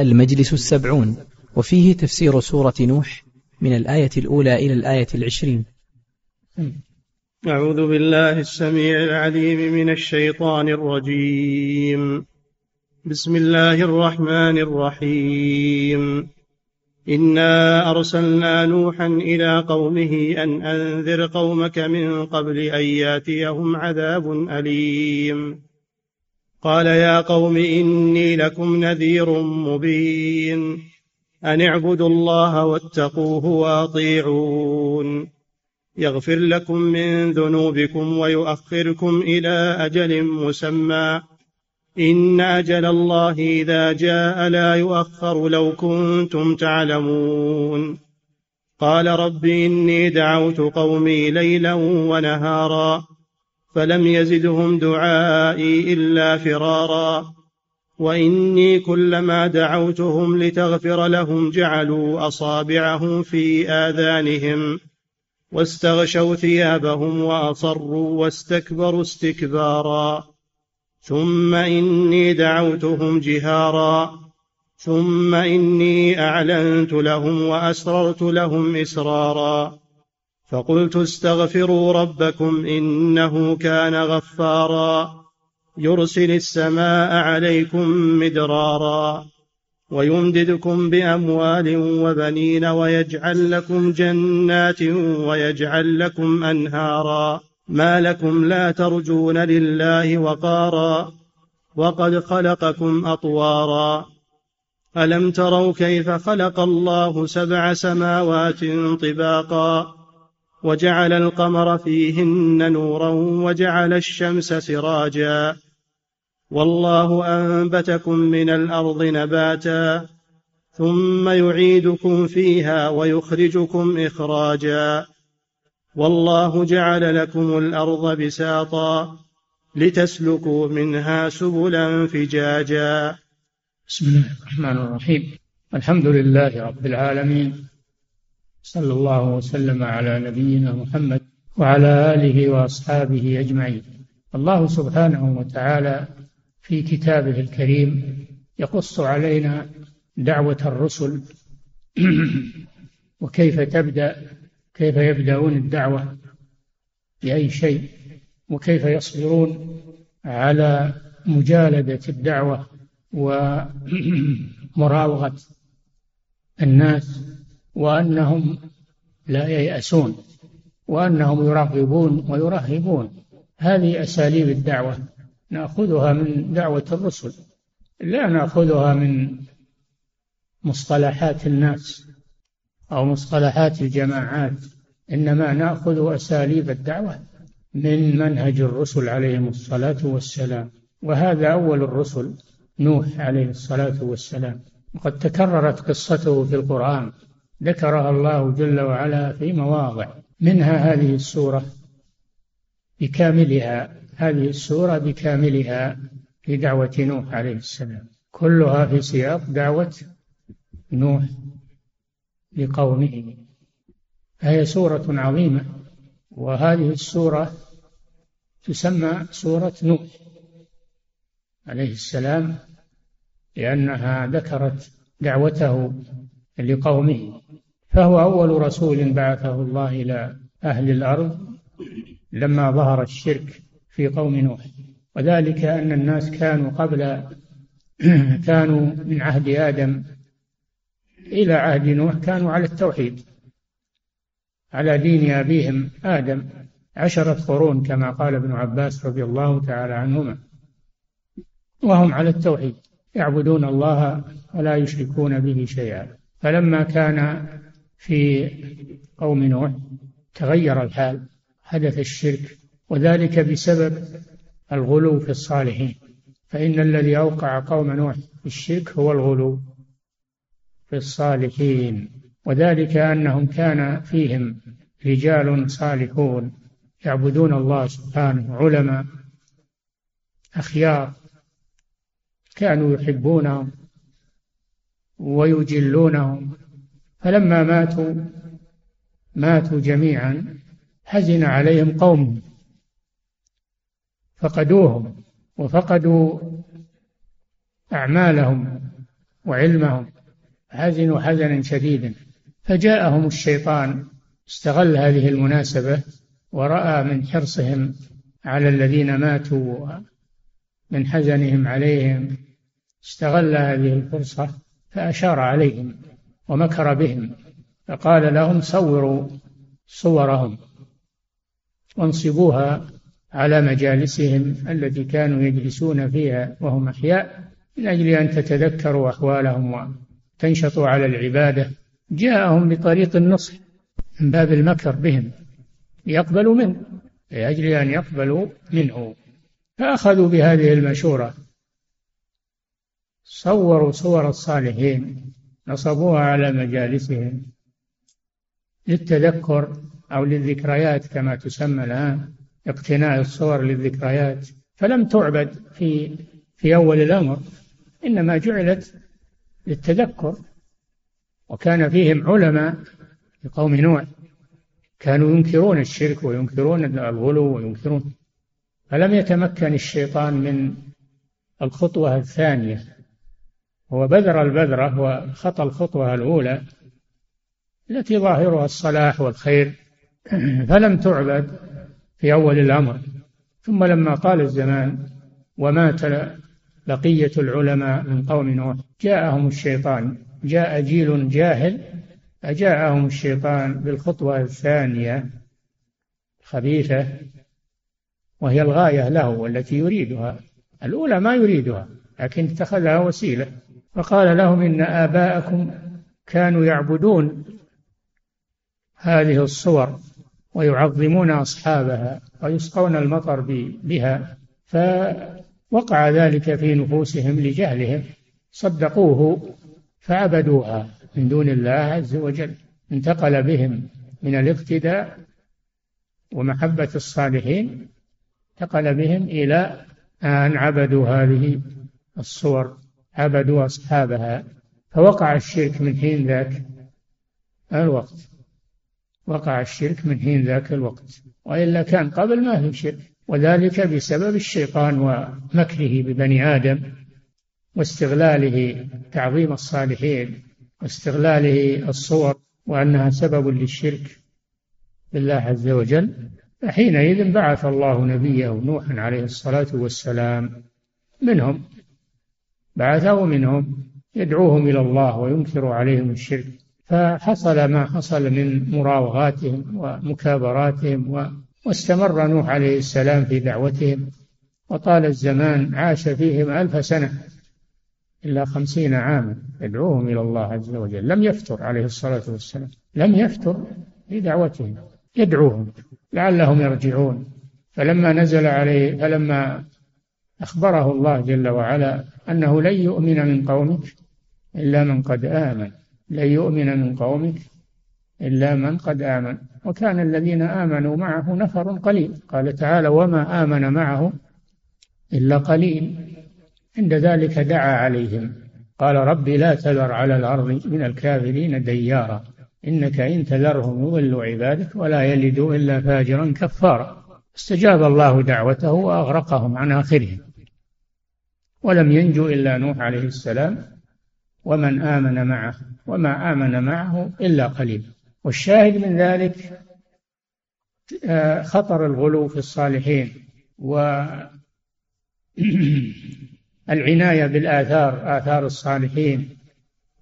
المجلس السبعون وفيه تفسير سورة نوح من الآية الأولى إلى الآية العشرين. أعوذ بالله السميع العليم من الشيطان الرجيم. بسم الله الرحمن الرحيم. إنا أرسلنا نوحا إلى قومه أن أنذر قومك من قبل أن يأتيهم عذاب أليم. قال يا قوم إني لكم نذير مبين أن اعبدوا الله واتقوه وأطيعون يغفر لكم من ذنوبكم ويؤخركم إلى أجل مسمى إن أجل الله إذا جاء لا يؤخر لو كنتم تعلمون قال رب إني دعوت قومي ليلا ونهارا فلم يزدهم دعائي إلا فرارا. وإني كلما دعوتهم لتغفر لهم جعلوا أصابعهم في آذانهم واستغشوا ثيابهم وأصروا واستكبروا استكبارا. ثم إني دعوتهم جهارا. ثم إني أعلنت لهم وأسررت لهم إسرارا. فقلت استغفروا ربكم إنه كان غفارا. يرسل السماء عليكم مدرارا. ويمددكم بأموال وبنين ويجعل لكم جنات ويجعل لكم أنهارا. ما لكم لا ترجون لله وقارا. وقد خلقكم أطوارا. ألم تروا كيف خلق الله سبع سماوات طباقا؟ وجعل القمر فيهن نورا وجعل الشمس سراجا. والله أنبتكم من الأرض نباتا ثم يعيدكم فيها ويخرجكم إخراجا. والله جعل لكم الأرض بساطا لتسلكوا منها سبلا فجاجا. بسم الله الرحمن الرحيم. الحمد لله رب العالمين. صلى الله وسلم على نبينا محمد وعلى آله وأصحابه أجمعين. الله سبحانه وتعالى في كتابه الكريم يقص علينا دعوة الرسل وكيف تبدأ كيف يبدأون الدعوة بأي شيء وكيف يصبرون على مجالدة الدعوة ومراوغة الناس وأنهم لا ييأسون وأنهم يرغبون ويرهبون. هذه أساليب الدعوة. نأخذها من دعوة الرسل. لا نأخذها من مصطلحات الناس أو مصطلحات الجماعات. إنما نأخذ أساليب الدعوة من منهج الرسل عليهم الصلاة والسلام. وهذا أول الرسل نوح عليه الصلاة والسلام. وقد تكررت قصته في القرآن. ذكرها الله جل وعلا في مواضع منها هذه السورة بكاملها هذه السورة بكاملها في دعوة نوح عليه السلام. كلها في سياق دعوة نوح لقومه. فهي سورة عظيمة وهذه السورة تسمى سورة نوح عليه السلام لأنها ذكرت دعوته لقومه. فهو أول رسول بعثه الله إلى أهل الأرض لما ظهر الشرك في قوم نوح. وذلك أن الناس كانوا قبل كانوا من عهد آدم إلى عهد نوح كانوا على التوحيد على دين أبيهم آدم عشرة قرون كما قال ابن عباس رضي الله تعالى عنهما. وهم على التوحيد يعبدون الله ولا يشركون به شيئا. فلما كان في قوم نوح تغير الحال حدث الشرك وذلك بسبب الغلو في الصالحين. فإن الذي أوقع قوم نوح في الشرك هو الغلو في الصالحين. وذلك أنهم كان فيهم رجال صالحون يعبدون الله سبحانه علماء أخيار كانوا يحبونهم ويجلونهم. فلما ماتوا ماتوا جميعا حزن عليهم قومهم فقدوهم وفقدوا أعمالهم وعلمهم حزنوا حزنا شديدا. فجاءهم الشيطان استغل هذه المناسبة ورأى من حرصهم على الذين ماتوا من حزنهم عليهم استغل هذه الفرصة فأشار عليهم. ومكر بهم فقال لهم صوروا صورهم وانصبوها على مجالسهم التي كانوا يجلسون فيها وهم أحياء من أجل أن تتذكروا أحوالهم وتنشطوا على العبادة. جاءهم بطريق النصح من باب المكر بهم ليقبلوا منه لأجل أن يقبلوا منه. فأخذوا بهذه المشورة. صوروا صور الصالحين. نصبوها على مجالسهم للتذكر أو للذكريات كما تسمى الآن اقتناء الصور للذكريات. فلم تعبد في في أول الأمر إنما جعلت للتذكر. وكان فيهم علماء لقوم نوح كانوا ينكرون الشرك وينكرون الغلو وينكرون. فلم يتمكن الشيطان من الخطوة الثانية. هو بذر البذرة وخطى الخطوة الأولى التي ظاهرها الصلاح والخير. فلم تعبد في أول الأمر. ثم لما طال الزمان ومات بقية العلماء من قوم نوح جاءهم الشيطان جاء جيل جاهل فجاءهم الشيطان بالخطوة الثانية خبيثة وهي الغاية له والتي يريدها. الأولى ما يريدها لكن اتخذها وسيلة. فقال لهم إن آباءكم كانوا يعبدون هذه الصور ويعظمون أصحابها ويسقون المطر بها فوقع ذلك في نفوسهم لجهلهم صدقوه فعبدوها من دون الله عز وجل انتقل بهم من الاقتداء ومحبة الصالحين انتقل بهم إلى أن عبدوا هذه الصور. عبدوا أصحابها فوقع الشرك من حين ذاك الوقت. وقع الشرك من حين ذاك الوقت. وإلا كان قبل ما في شرك. وذلك بسبب الشيطان ومكره ببني آدم واستغلاله تعظيم الصالحين واستغلاله الصور وأنها سبب للشرك بالله عز وجل. فحينئذ بعث الله نبيه نوحا عليه الصلاة والسلام منهم. بعثه منهم يدعوهم إلى الله وينكر عليهم الشرك. فحصل ما حصل من مراوغاتهم ومكابراتهم واستمر نوح عليه السلام في دعوتهم. وطال الزمان عاش فيهم ألف سنة إلا خمسين عاما. يدعوهم إلى الله عز وجل. لم يفتر عليه الصلاة والسلام. لم يفتر في دعوتهم. يدعوهم. لعلهم يرجعون. فلما نزل عليه فلما أخبره الله جل وعلا أنه لن يؤمن من قومك إلا من قد آمن. لن يؤمن من قومك إلا من قد آمن. وكان الذين آمنوا معه نفر قليل. قال تعالى وما آمن معه إلا قليل. عند ذلك دعا عليهم. قال رب لا تذر على الأرض من الكافرين ديارا. إنك إن تذرهم يضلوا عبادك ولا يلدوا إلا فاجرا كفارا. استجاب الله دعوته وأغرقهم عن آخرهم. ولم ينجو إلا نوح عليه السلام ومن آمن معه وما آمن معه إلا قليل. والشاهد من ذلك آه، خطر الغلو في الصالحين و العناية بالآثار آثار الصالحين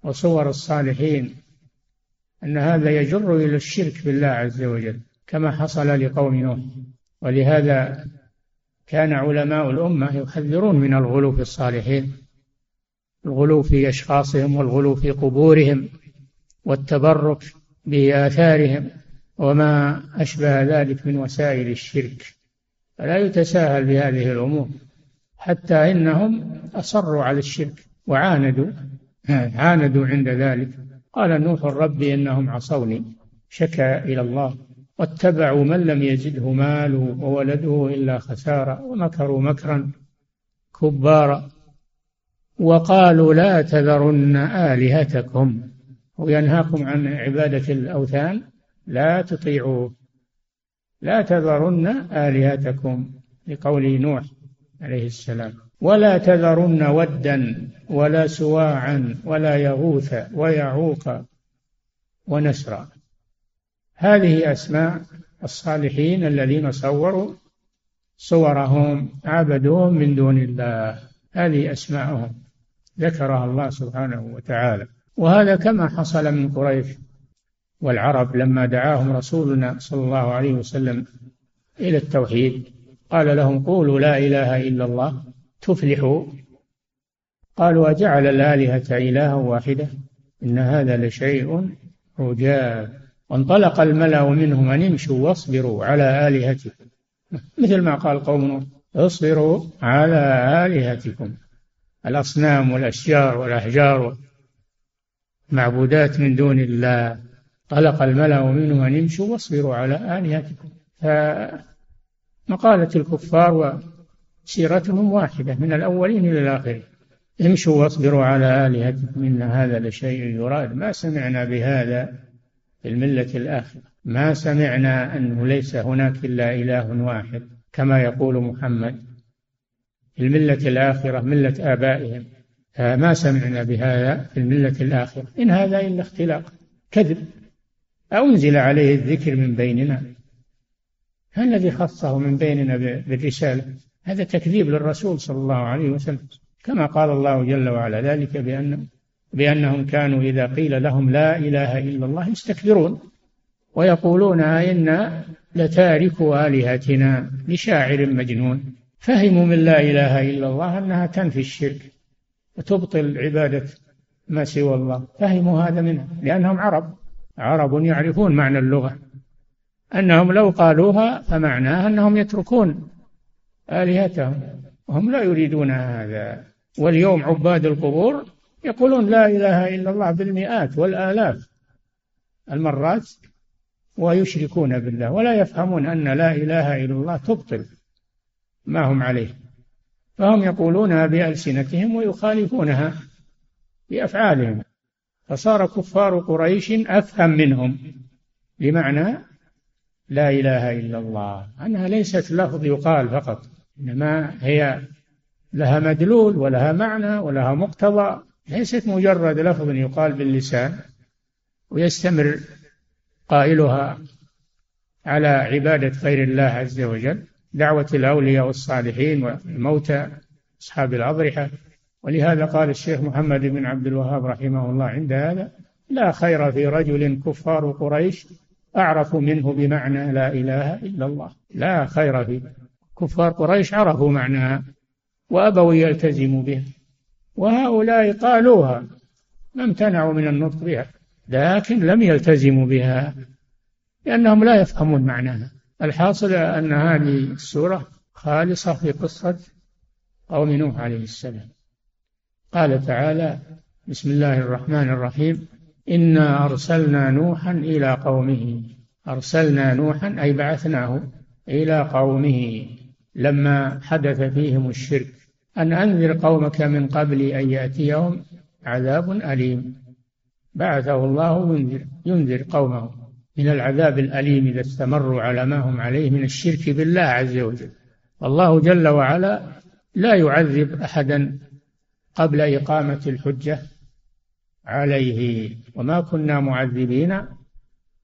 وصور الصالحين أن هذا يجر إلى الشرك بالله عز وجل كما حصل لقوم نوح. ولهذا كان علماء الأمة يحذرون من الغلو في الصالحين الغلو في أشخاصهم والغلو في قبورهم والتبرك بآثارهم وما أشبه ذلك من وسائل الشرك. فلا يتساهل بهذه الأمور حتى إنهم أصروا على الشرك وعاندوا عاندوا عند ذلك. قال نوح ربي إنهم عصوني شكى إلى الله. واتبعوا من لم يزده ماله وولده إلا خسارة ومكروا مكرا كبارا وقالوا لا تذرن آلهتكم وينهاكم عن عبادة الأوثان لا تطيعوا لا تذرن آلهتكم لقول نوح عليه السلام. ولا تذرن ودا ولا سواعا ولا يغوث ويعوق ونسرا. هذه أسماء الصالحين الذين صوروا صورهم عبدوهم من دون الله. هذه أسماءهم ذكرها الله سبحانه وتعالى. وهذا كما حصل من قريش والعرب لما دعاهم رسولنا صلى الله عليه وسلم إلى التوحيد. قال لهم قولوا لا إله إلا الله تفلحوا. قالوا أجعل الآلهة إلها واحدة؟ إن هذا لشيء عجاب. وانطلق الملأ منهم أن امشوا واصبروا على آلهتكم. مثل ما قال قوم اصبروا على آلهتكم. الأصنام والأشجار والأحجار معبودات من دون الله. طلق الملأ منهم أن امشوا واصبروا على آلهتكم. فمقالة الكفار وسيرتهم واحدة من الأولين إلى الآخرين. امشوا واصبروا على آلهتكم إن هذا لشيء يراد. ما سمعنا بهذا في الملة الآخرة. ما سمعنا أنه ليس هناك إلا إله واحد كما يقول محمد. الملة الآخرة ملة آبائهم. ما سمعنا بهذا في الملة الآخرة. إن هذا إلا اختلاق كذب. أنزل عليه الذكر من بيننا. الذي خصه من بيننا بالرسالة. هذا تكذيب للرسول صلى الله عليه وسلم. كما قال الله جل وعلا ذلك بأن بأنهم كانوا إذا قيل لهم لا إله إلا الله يستكبرون ويقولون إنا لتاركوا آلهتنا لشاعر مجنون. فهموا من لا إله إلا الله أنها تنفي الشرك وتبطل عبادة ما سوى الله. فهموا هذا منها لأنهم عرب. عرب يعرفون معنى اللغة. أنهم لو قالوها فمعناها أنهم يتركون آلهتهم. وهم لا يريدون هذا. واليوم عباد القبور يقولون لا إله إلا الله بالمئات والآلاف المرات ويشركون بالله ولا يفهمون أن لا إله إلا الله تبطل ما هم عليه. فهم يقولونها بألسنتهم ويخالفونها بأفعالهم. فصار كفار قريش أفهم منهم بمعنى لا إله إلا الله أنها ليست لفظ يقال فقط إنما هي لها مدلول ولها معنى ولها مقتضى. ليست مجرد لفظ يقال باللسان ويستمر قائلها على عبادة غير الله عز وجل دعوة الأولياء والصالحين والموتى أصحاب الأضرحة. ولهذا قال الشيخ محمد بن عبد الوهاب رحمه الله عند هذا لا خير في رجل كفار قريش أعرف منه بمعنى لا إله إلا الله. لا خير في كفار قريش عرفوا معناها وأبوا يلتزموا بها. وهؤلاء قالوها ما امتنعوا من النطق بها لكن لم يلتزموا بها لأنهم لا يفهمون معناها. الحاصل أن هذه السورة خالصة في قصة قوم نوح عليه السلام. قال تعالى بسم الله الرحمن الرحيم إنا أرسلنا نوحا إلى قومه. أرسلنا نوحا أي بعثناه إلى قومه لما حدث فيهم الشرك. أن أنذر قومك من قبل أن يأتيهم عذاب أليم. بعثه الله ينذر ينذر قومه من العذاب الأليم إذا استمروا على ما هم عليه من الشرك بالله عز وجل. والله جل وعلا لا يعذب أحدا قبل إقامة الحجة عليه. وما كنا معذبين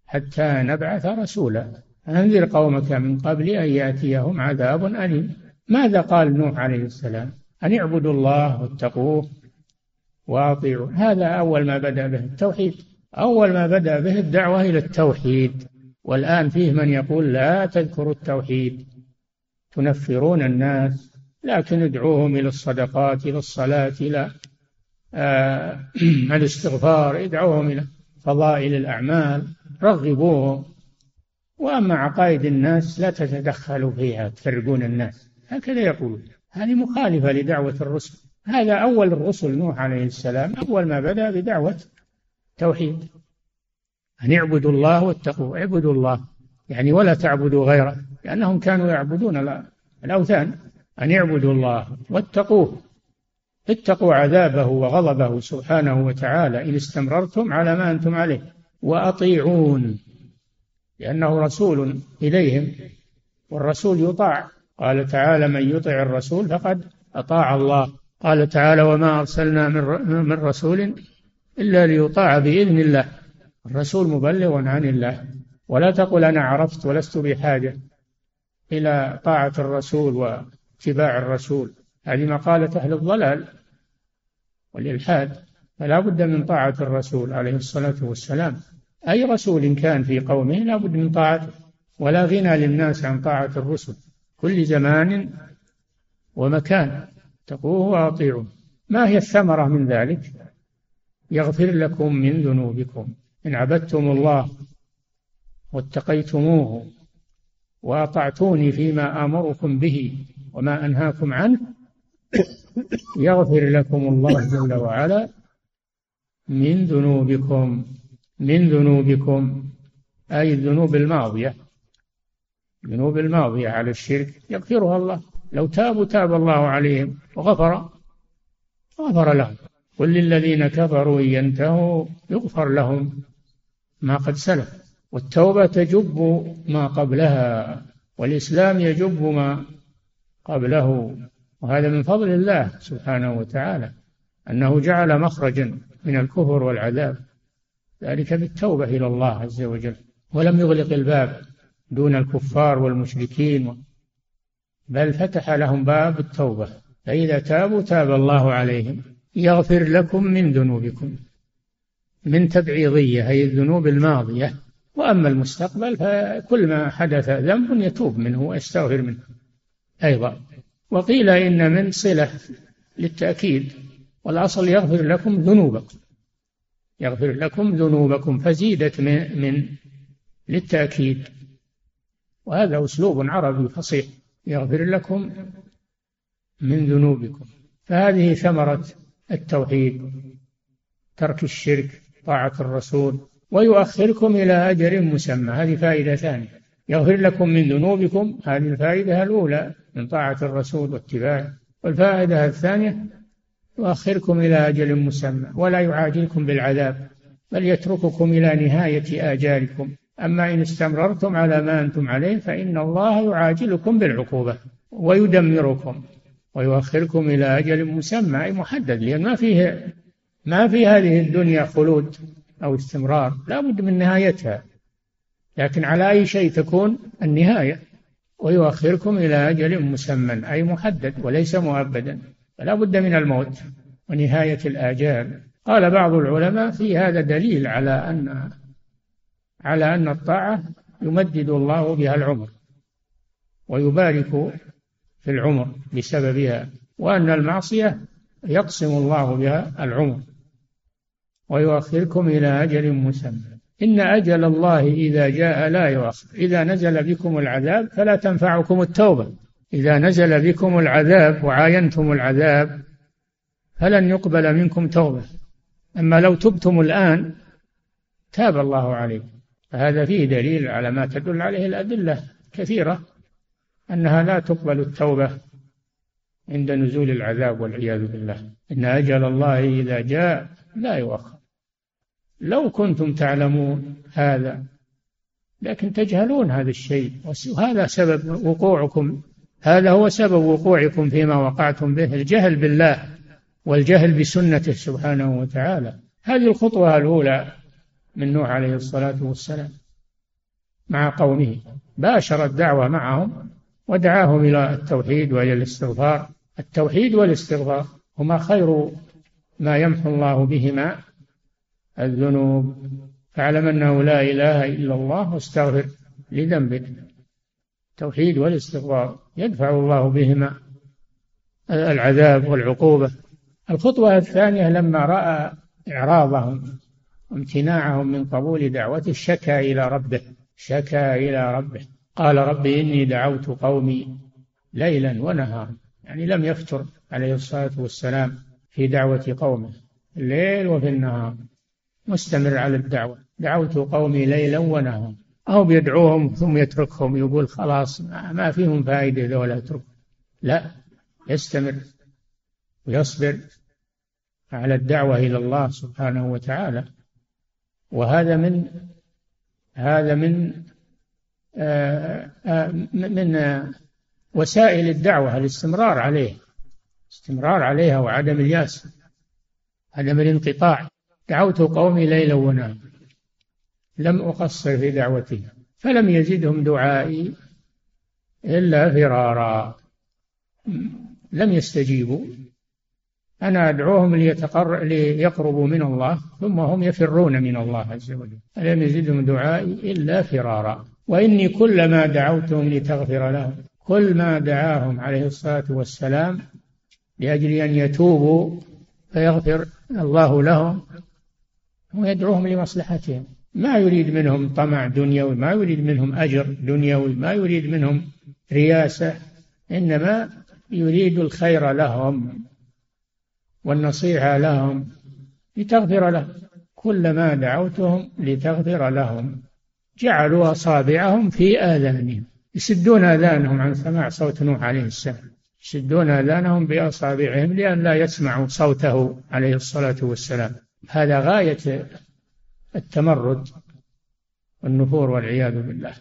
حتى نبعث رسولا. أنذر قومك من قبل أن يأتيهم عذاب أليم. ماذا قال نوح عليه السلام؟ أن اعبدوا الله واتقوه وأطيعوا. هذا أول ما بدأ به التوحيد. أول ما بدأ به الدعوة إلى التوحيد. والآن فيه من يقول لا تذكروا التوحيد. تنفرون الناس. لكن ادعوهم إلى الصدقات إلى الصلاة إلى آه الاستغفار. ادعوهم إلى فضائل الأعمال. رغبوهم. وأما عقائد الناس لا تتدخلوا فيها تفرقون الناس. هكذا يقولون. هذه مخالفة لدعوة الرسل. هذا أول الرسل نوح عليه السلام. أول ما بدأ بدعوة توحيد. أن اعبدوا الله واتقوا اعبدوا الله. يعني ولا تعبدوا غيره. لأنهم كانوا يعبدون الأوثان. أن اعبدوا الله واتقوه. اتقوا عذابه وغضبه سبحانه وتعالى إن استمررتم على ما أنتم عليه. وأطيعون. لأنه رسول إليهم. والرسول يطاع. قال تعالى من يطع الرسول فقد أطاع الله. قال تعالى وما أرسلنا من رسول إلا ليطاع بإذن الله. الرسول مبلغ عن الله. ولا تقل أنا عرفت ولست بحاجة إلى طاعة الرسول واتباع الرسول. هذه مقالة أهل الضلال والإلحاد. فلا بد من طاعة الرسول عليه الصلاة والسلام. أي رسول كان في قومه لا بد من طاعته. ولا غنى للناس عن طاعة الرسل. كل زمان ومكان تقوه وأطيعوا ما هي الثمرة من ذلك؟ يغفر لكم من ذنوبكم. إن عبدتم الله واتقيتموه وأطعتوني فيما آمركم به وما أنهاكم عنه يغفر لكم الله جل وعلا من ذنوبكم. من ذنوبكم أي الذنوب الماضية. الذنوب الماضية على الشرك يغفرها الله. لو تابوا تاب الله عليهم وغفر غفر لهم. قل للذين كفروا إن ينتهوا يغفر لهم ما قد سلف. والتوبة تجب ما قبلها والإسلام يجب ما قبله. وهذا من فضل الله سبحانه وتعالى أنه جعل مخرجا من الكفر والعذاب. ذلك بالتوبة إلى الله عز وجل. ولم يغلق الباب. دون الكفار والمشركين. بل فتح لهم باب التوبة. فإذا تابوا تاب الله عليهم. يغفر لكم من ذنوبكم من تبعيضية أي الذنوب الماضية. وأما المستقبل فكل ما حدث ذنب يتوب منه ويستغفر منه أيضا. وقيل إن من صلة للتأكيد والأصل يغفر لكم ذنوبكم. يغفر لكم ذنوبكم فزيدت من, من للتأكيد. وهذا أسلوب عربي فصيح. يغفر لكم من ذنوبكم. فهذه ثمرة التوحيد ترك الشرك طاعة الرسول ويؤخركم إلى أجل مسمى. هذه فائدة ثانية. يغفر لكم من ذنوبكم. هذه الفائدة الأولى من طاعة الرسول واتباعه. والفائدة الثانية يؤخركم إلى أجل مسمى. ولا يعاجلكم بالعذاب بل يترككم إلى نهاية آجالكم. أما إن استمررتم على ما أنتم عليه فإن الله يعاجلكم بالعقوبة ويدمركم ويؤخركم إلى أجل مسمى أي محدد لأن ما فيه ما في هذه الدنيا خلود أو استمرار لا بد من نهايتها. لكن على أي شيء تكون النهاية؟ ويؤخركم إلى أجل مسمى أي محدد وليس مؤبدا فلا بد من الموت ونهاية الآجال. قال بعض العلماء في هذا دليل على أن على أن الطاعة يمدد الله بها العمر ويبارك في العمر بسببها وأن المعصية يقسم الله بها العمر ويؤخركم إلى أجل مسمى. إن أجل الله إذا جاء لا يؤخر. إذا نزل بكم العذاب فلا تنفعكم التوبة. إذا نزل بكم العذاب وعاينتم العذاب فلن يقبل منكم توبة. أما لو تبتم الآن تاب الله عليكم. فهذا فيه دليل على ما تدل عليه الأدلة كثيرة أنها لا تقبل التوبة عند نزول العذاب والعياذ بالله. إن أجل الله إذا جاء لا يؤخر. لو كنتم تعلمون هذا لكن تجهلون هذا الشيء. وهذا سبب وقوعكم. هذا هو سبب وقوعكم فيما وقعتم به الجهل بالله والجهل بسنته سبحانه وتعالى. هذه الخطوة الأولى. من نوح عليه الصلاة والسلام مع قومه. باشر الدعوة معهم ودعاهم إلى التوحيد وإلى الاستغفار. التوحيد والاستغفار هما خير ما يمحو الله بهما الذنوب. فاعلم أنه لا إله إلا الله واستغفر لذنبك. التوحيد والاستغفار يدفع الله بهما العذاب والعقوبة. الخطوة الثانية لما رأى إعراضهم وامتناعهم من قبول دعوته شكا إلى ربه شكا إلى ربه. قال رب إني دعوت قومي ليلا ونهارا. يعني لم يفتر عليه الصلاة والسلام في دعوة قومه الليل وفي النهار. مستمر على الدعوة. دعوت قومي ليلا ونهارا. أو بيدعوهم ثم يتركهم يقول خلاص ما فيهم فائدة ذولا اترك لا يستمر ويصبر على الدعوة إلى الله سبحانه وتعالى. وهذا من هذا من آآ آه، آآ آه، من آآ وسائل الدعوة الاستمرار عليه استمرار عليها وعدم اليأس عدم الانقطاع. دعوت قومي ليلا ونهارا لم أقصر في دعوتي فلم يزدهم دعائي إلا فرارا. لم يستجيبوا. أنا أدعوهم ليتقر... ليقربوا من الله ثم هم يفرون من الله عز وجل. فلم يزدهم دعائي إلا فرارا. وإني كلما دعوتهم لتغفر لهم كل ما دعاهم عليه الصلاة والسلام لأجل أن يتوبوا فيغفر الله لهم ويدعوهم لمصلحتهم. ما يريد منهم طمع دنيوي ما يريد منهم أجر دنيوي ما يريد منهم رياسة إنما يريد الخير لهم. والنصيحة لهم لتغفر لهم كلما دعوتهم لتغفر لهم. جعلوا أصابعهم في آذانهم. يسدون آذانهم عن سماع صوت نوح عليه السلام. يسدون آذانهم بأصابعهم لأن لا يسمعوا صوته عليه الصلاة والسلام. هذا غاية التمرد والنفور والعياذ بالله.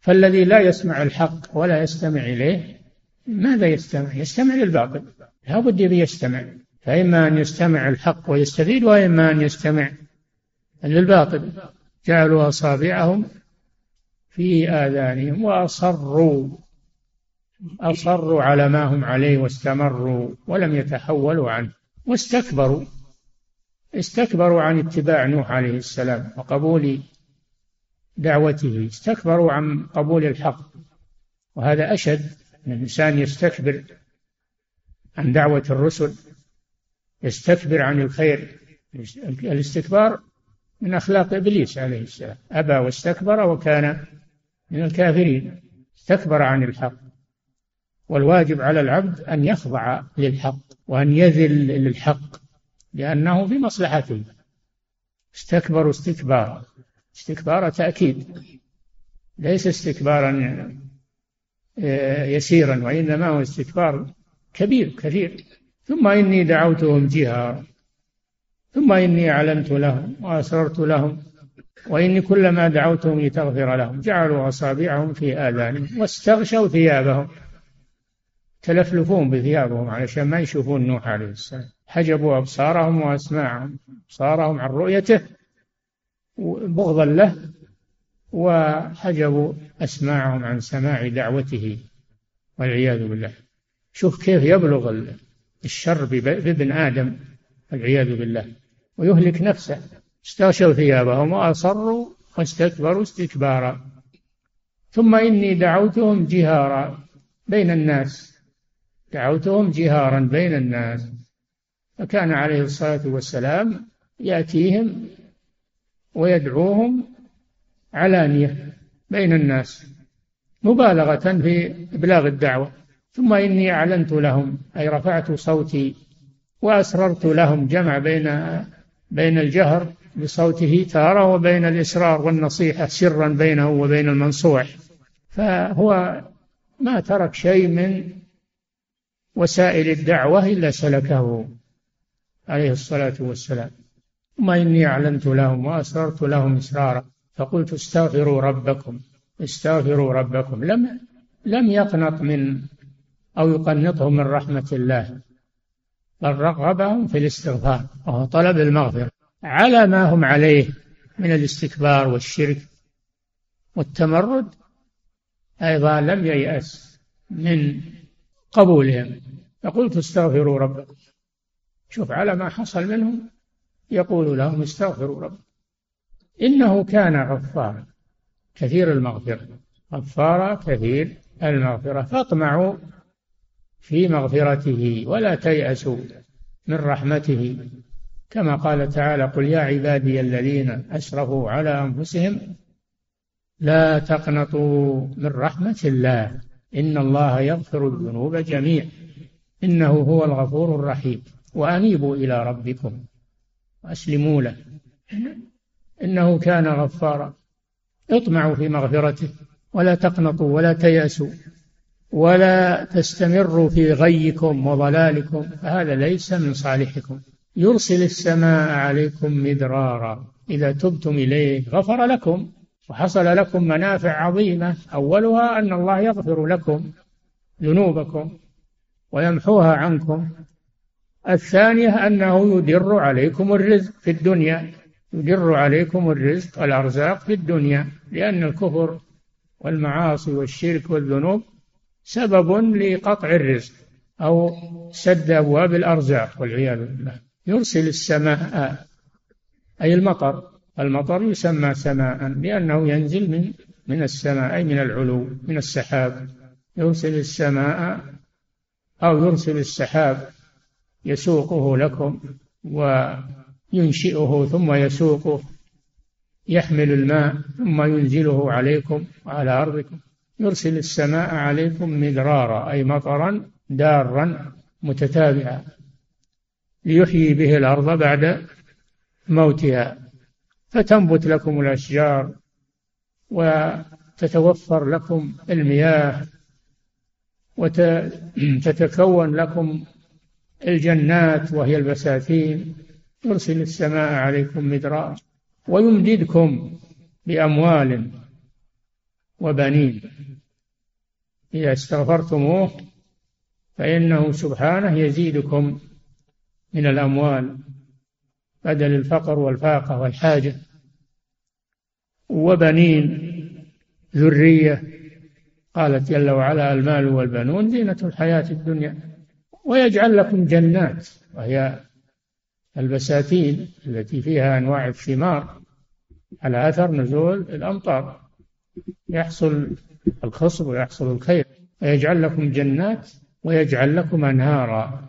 فالذي لا يسمع الحق ولا يستمع إليه ماذا يستمع؟ يستمع للباطل. لا بد يستمع. فإما أن يستمع الحق ويستفيد وإما أن يستمع للباطل. جعلوا أصابعهم في آذانهم وأصروا أصروا على ما هم عليه واستمروا ولم يتحولوا عنه واستكبروا. استكبروا عن اتباع نوح عليه السلام وقبول دعوته. استكبروا عن قبول الحق وهذا أشد. أن الإنسان يستكبر عن دعوة الرسل يستكبر عن الخير الاستكبار من أخلاق إبليس عليه السلام. أبى واستكبر وكان من الكافرين. استكبر عن الحق. والواجب على العبد أن يخضع للحق وأن يذل للحق لأنه بمصلحته استكبروا استكبارا استكبار تأكيد. ليس استكبارا آه، يسيرا وإنما هو استكبار كبير كثير. ثم إني دعوتهم جهارا. ثم إني أعلنت لهم وأسررت لهم وإني كلما دعوتهم لتغفر لهم جعلوا أصابعهم في آذانهم واستغشوا ثيابهم. تلفلفون بثيابهم علشان ما يشوفون نوح عليه السلام. حجبوا أبصارهم وأسماعهم أبصارهم عن رؤيته بغضا له وحجبوا أسماعهم عن سماع دعوته والعياذ بالله. شوف كيف يبلغ الشر بابن آدم والعياذ بالله. ويهلك نفسه. استغشوا ثيابهم وأصروا واستكبروا استكبارا. ثم إني دعوتهم جهارا بين الناس. دعوتهم جهارا بين الناس. فكان عليه الصلاة والسلام يأتيهم ويدعوهم علانية بين الناس مبالغة في إبلاغ الدعوة. ثم إني أعلنت لهم أي رفعت صوتي وأسررت لهم جمع بين بين الجهر بصوته تارة وبين الإسرار والنصيحة سرا بينه وبين المنصوح. فهو ما ترك شيء من وسائل الدعوة إلا سلكه عليه الصلاة والسلام. ثم إني أعلنت لهم وأسررت لهم إسرارا فقلت استغفروا ربكم استغفروا ربكم. لم لم يقنط من أو يقنطهم من رحمة الله بل رغبهم في الاستغفار وهو طلب المغفرة. على ما هم عليه من الاستكبار والشرك والتمرد أيضا لم ييأس من قبولهم. فقلت استغفروا ربكم. شوف على ما حصل منهم يقول لهم استغفروا ربكم. إنه كان غفارا كثير المغفرة. غفارا كثير المغفرة. فاطمعوا في مغفرته ولا تيأسوا من رحمته. كما قال تعالى قل يا عبادي الذين أسرفوا على أنفسهم لا تقنطوا من رحمة الله إن الله يغفر الذنوب جميعا. إنه هو الغفور الرحيم. وأنيبوا إلى ربكم وأسلموا له. إنه كان غفارا. اطمعوا في مغفرته ولا تقنطوا ولا تيأسوا. ولا تستمروا في غيكم وضلالكم فهذا ليس من صالحكم. يرسل السماء عليكم مدرارا إذا تبتم إليه غفر لكم وحصل لكم منافع عظيمة أولها أن الله يغفر لكم ذنوبكم ويمحوها عنكم. الثانية أنه يدر عليكم الرزق في الدنيا يدر عليكم الرزق الأرزاق في الدنيا لأن الكفر والمعاصي والشرك والذنوب سبب لقطع الرزق أو سد أبواب الأرزاق والعياذ بالله. يرسل السماء أي المطر. المطر يسمى سماء لأنه ينزل من من السماء أي من العلو من السحاب. يرسل السماء أو يرسل السحاب. يسوقه لكم وينشئه ثم يسوقه. يحمل الماء ثم ينزله عليكم وعلى أرضكم. يرسل السماء عليكم مدرارا أي مطرا دارا متتابعا ليحيي به الأرض بعد موتها. فتنبت لكم الأشجار وتتوفر لكم المياه وتتكون لكم الجنات وهي البساتين. يرسل السماء عليكم مدرارا ويمددكم بأموال وبنين. إذا استغفرتموه فإنه سبحانه يزيدكم من الأموال بدل الفقر والفاقة والحاجة. وبنين ذرية. قالت جل وعلا المال والبنون زينة الحياة الدنيا. ويجعل لكم جنات وهي البساتين التي فيها أنواع الثمار. على أثر نزول الأمطار. يحصل الخصب ويحصل الخير. ويجعل لكم جنات ويجعل لكم أنهارا.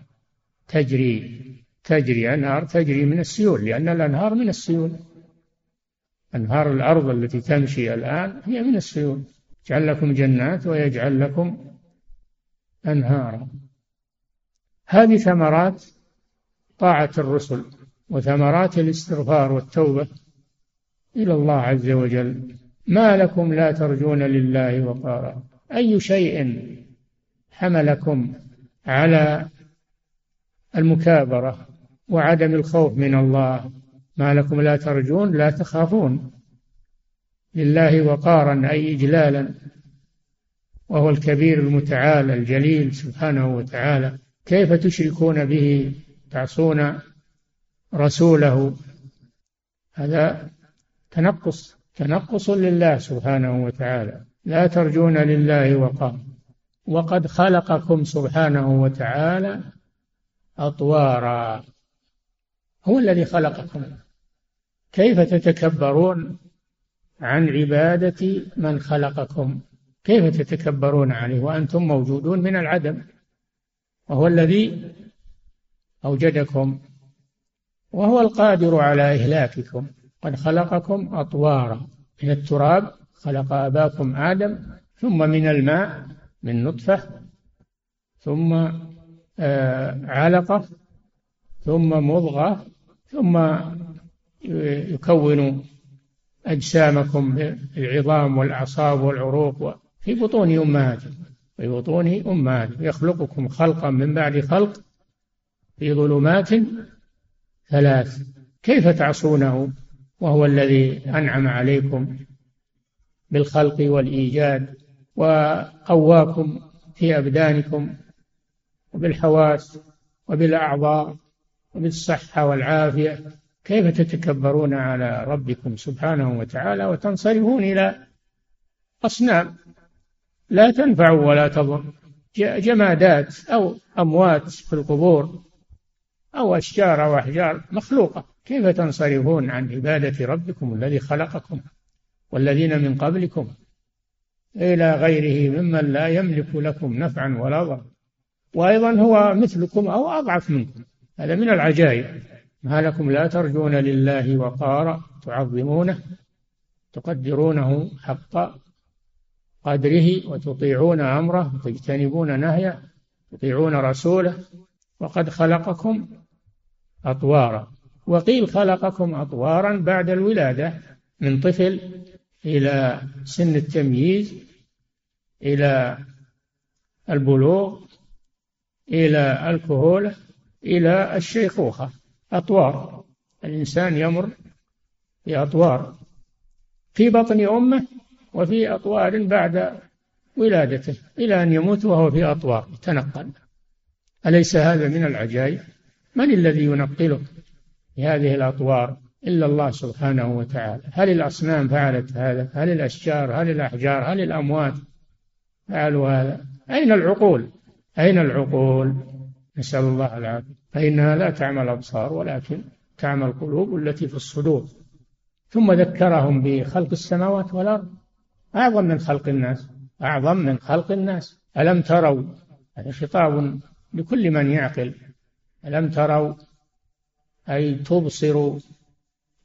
تجري تجري أنهار تجري من السيول لأن الأنهار من السيول. أنهار الأرض التي تمشي الآن هي من السيول. يجعل لكم جنات ويجعل لكم أنهارا. هذه ثمرات طاعة الرسل وثمرات الاستغفار والتوبة إلى الله عز وجل. ما لكم لا ترجون لله وقارا. أي شيء حملكم على المكابرة وعدم الخوف من الله ما لكم لا ترجون لا تخافون. لله وقارا أي إجلالا. وهو الكبير المتعالى الجليل سبحانه وتعالى. كيف تشركون به؟ تعصون رسوله. هذا تنقص. تنقص لله سبحانه وتعالى. لا ترجون لله وقارا وقد خلقكم سبحانه وتعالى أطوارا. هو الذي خلقكم. كيف تتكبرون عن عبادة من خلقكم؟ كيف تتكبرون عليه؟ وأنتم موجودون من العدم. وهو الذي أوجدكم. وهو القادر على إهلاككم. قد خلقكم أطوارا. من التراب خلق أباكم آدم ثم من الماء من نطفة ثم آه، علقة ثم مضغة ثم يكون أجسامكم بالعظام والأعصاب والعروق في بطون أمهاتكم في بطون أمهاتكم يخلقكم خلقا من بعد خلق في ظلمات ثلاث. كيف تعصونه؟ وهو الذي أنعم عليكم بالخلق والإيجاد وقواكم في أبدانكم وبالحواس وبالأعضاء وبالصحة والعافية. كيف تتكبرون على ربكم سبحانه وتعالى وتنصرفون إلى أصنام لا تنفع ولا تضر جمادات أو أموات في القبور أو أشجار أو أحجار مخلوقة. كيف تنصرفون عن عبادة ربكم الذي خلقكم والذين من قبلكم إلى غيره ممن لا يملك لكم نفعا ولا ضرا؟ وأيضا هو مثلكم أو أضعف منكم. هذا من العجائب. ما لكم لا ترجون لله وقارا تعظمونه تقدرونه حق قدره وتطيعون أمره وتجتنبون نهيه تطيعون رسوله. وقد خلقكم أطوارا. وقيل خلقكم أطوارا بعد الولادة من طفل إلى سن التمييز إلى البلوغ إلى الكهولة إلى الشيخوخة. أطوار. الإنسان يمر في أطوار في بطن أمه وفي أطوار بعد ولادته إلى أن يموت وهو في أطوار. يتنقل أليس هذا من العجائب؟ من الذي ينقله في هذه الأطوار إلا الله سبحانه وتعالى؟ هل الأصنام فعلت هذا؟ هل الأشجار؟ هل الأحجار؟ هل الأموات فعلوا هذا؟ أين العقول؟ أين العقول؟ نسأل الله العافية. فإنها لا تعمى الأبصار ولكن تعمى القلوب التي في الصدور. ثم ذكرهم بخلق السماوات والأرض. أعظم من خلق الناس. أعظم من خلق الناس. ألم تروا؟ هذا خطاب لكل من يعقل. ألم تروا؟ أي تبصروا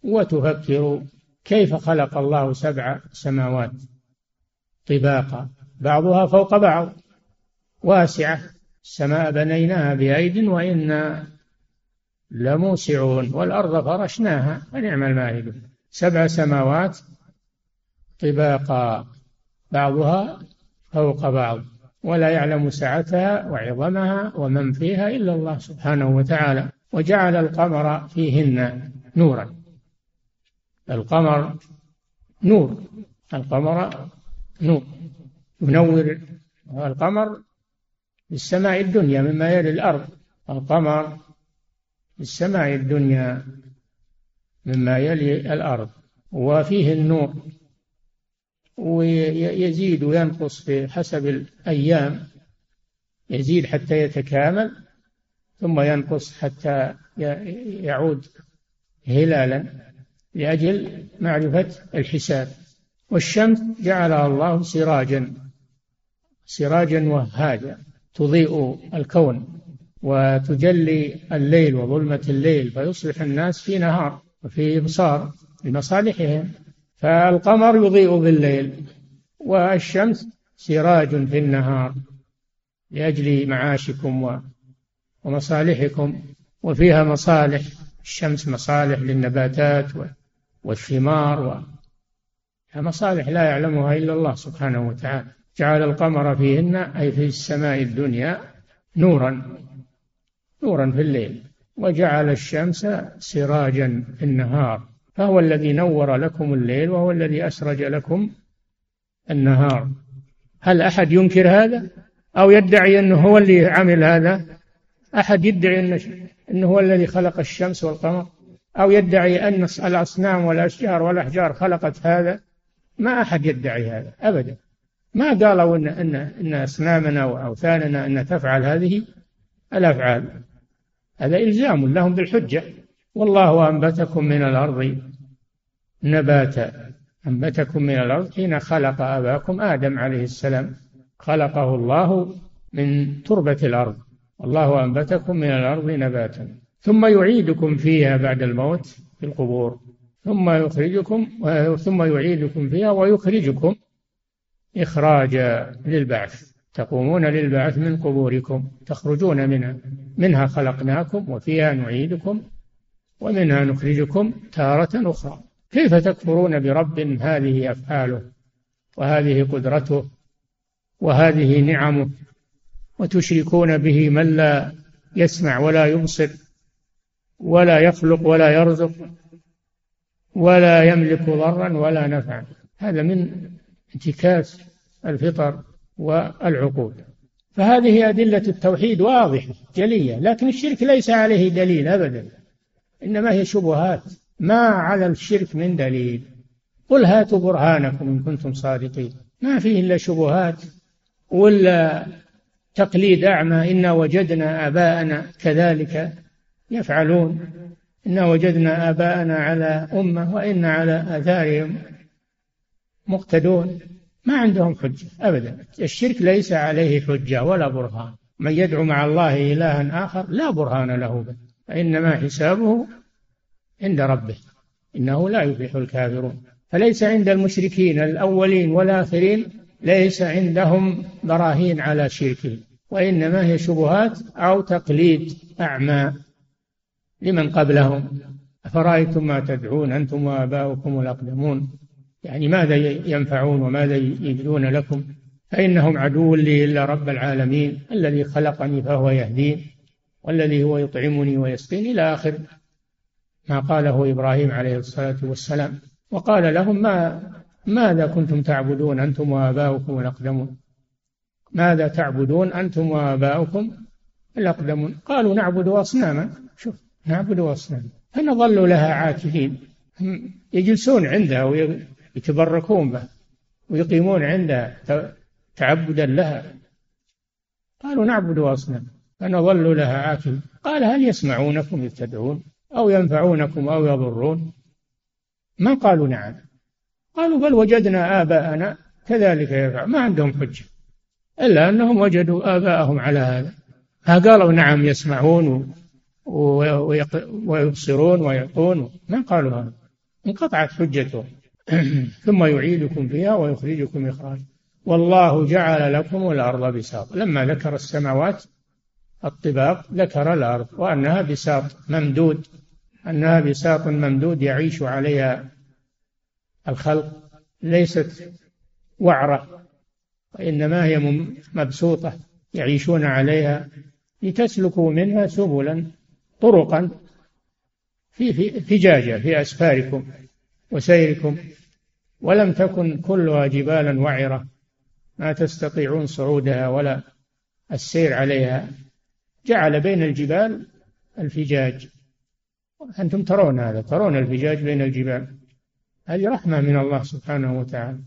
وتفكروا كيف خلق الله سبع سماوات طباقا بعضها فوق بعض واسعة السماء بنيناها بأيد وإنا لموسعون والأرض فرشناها فنعم الماهدون سبع سماوات طباقا بعضها فوق بعض. ولا يعلم سعتها وعظمها ومن فيها إلا الله سبحانه وتعالى. وجعل القمر فيهن نورا. القمر نور. القمر نور. ينور القمر بالسماء الدنيا مما يلي الأرض. القمر بالسماء الدنيا مما يلي الأرض. وفيه النور. ويزيد وينقص بحسب الأيام يزيد حتى يتكامل ثم ينقص حتى يعود هلالا لأجل معرفة الحساب. والشمس جعلها الله سراجا سراجا وهاجا تضيء الكون وتجلي الليل وظلمة الليل فيصبح الناس في نهار وفي إبصار لمصالحهم. فالقمر يضيء بالليل والشمس سراج في النهار لأجل معاشكم ومصالحكم وفيها مصالح الشمس مصالح للنباتات والثمار مصالح لا يعلمها إلا الله سبحانه وتعالى. جعل القمر فيهن أي في السماء الدنيا نورا نورا في الليل. وجعل الشمس سراجا في النهار. فهو الذي نور لكم الليل وهو الذي أسرج لكم النهار. هل أحد ينكر هذا؟ أو يدعي أنه هو اللي عمل هذا؟ أحد يدعي أنه, أنه هو الذي خلق الشمس والقمر؟ أو يدعي أن الأصنام والأشجار والأحجار خلقت هذا؟ ما أحد يدعي هذا أبدا. ما قالوا إن, إن, إن أصنامنا وأوثاننا أن تفعل هذه؟ الأفعال. هذا إلزام لهم بالحجة. والله أنبتكم من الأرض نباتا أنبتكم من الأرض حين خلق أباكم آدم عليه السلام. خلقه الله من تربة الأرض. والله أنبتكم من الأرض نباتا ثم يعيدكم فيها بعد الموت في القبور. ثم يخرجكم ثم يعيدكم فيها ويخرجكم إخراجا للبعث. تقومون للبعث من قبوركم. تخرجون منها. منها خلقناكم وفيها نعيدكم ومنها نخرجكم تارة أخرى. كيف تكفرون برب هذه أفعاله؟ وهذه قدرته؟ وهذه نعمه؟ وتشركون به من لا يسمع ولا يبصر ولا يخلق ولا يرزق ولا يملك ضرا ولا نفعا. هذا من انتكاس الفطر والعقول فهذه أدلة التوحيد واضحة جلية لكن الشرك ليس عليه دليل أبدا. إنما هي شبهات. ما على الشرك من دليل. قل هاتوا برهانكم إن كنتم صادقين. ما فيه إلا شبهات ولا تقليد أعمى. إنا وجدنا آباءنا كذلك يفعلون. إنا وجدنا آباءنا على أمة وإنا على آثارهم مقتدون. ما عندهم حجة أبدا. الشرك ليس عليه حجة ولا برهان. من يدعو مع الله إلها آخر لا برهان له به. فإنما حسابه عند ربه. إنه لا يفلح الكافرون. فليس عند المشركين الأولين والآخرين ليس عندهم براهين على شركه وإنما هي شبهات أو تقليد أعمى لمن قبلهم. أفرأيتم ما تدعون؟ أنتم وآباؤكم الأقدمون. يعني ماذا ينفعون وماذا يجدون لكم؟ فإنهم عدو لي إلا رب العالمين الذي خلقني فهو يهدين. والذي هو يطعمني ويسقين إلى آخر ما قاله إبراهيم عليه الصلاة والسلام. وقال لهم ما ماذا كنتم تعبدون أنتم وآباؤكم الأقدمون؟ ماذا تعبدون أنتم وآباؤكم الأقدمون؟ قالوا نعبد أصناما. شوف نعبد أصنام فنظلوا لها عاكفين. يجلسون عندها ويتبركون به ويقيمون عندها تعبدا لها. قالوا نعبد أصنام فنظل لها عاكفين قال هل يسمعونكم إذ تدعون أو ينفعونكم أو يضرون؟ ما قالوا نعم. قالوا بل وجدنا آباءنا كذلك يفعل. ما عندهم حجة إلا أنهم وجدوا آباءهم على هذا. قالوا نعم يسمعون ويبصرون ويعطون. ما قالوا هذا. انقطعت حجتهم. ثم يعيدكم فيها ويخرجكم إخراجا. والله جعل لكم الأرض بساطا. لما ذكر السماوات الطباق ذكر الأرض وأنها بساط ممدود أنها بساط ممدود يعيش عليها الخلق ليست وعرة وإنما هي مبسوطة يعيشون عليها لتسلكوا منها سبلا طرقا في فجاجة في أسفاركم وسيركم ولم تكن كلها جبالا وعرة ما تستطيعون صعودها ولا السير عليها. جعل بين الجبال الفجاج. أنتم ترون هذا ترون الفجاج بين الجبال. هذه رحمة من الله سبحانه وتعالى.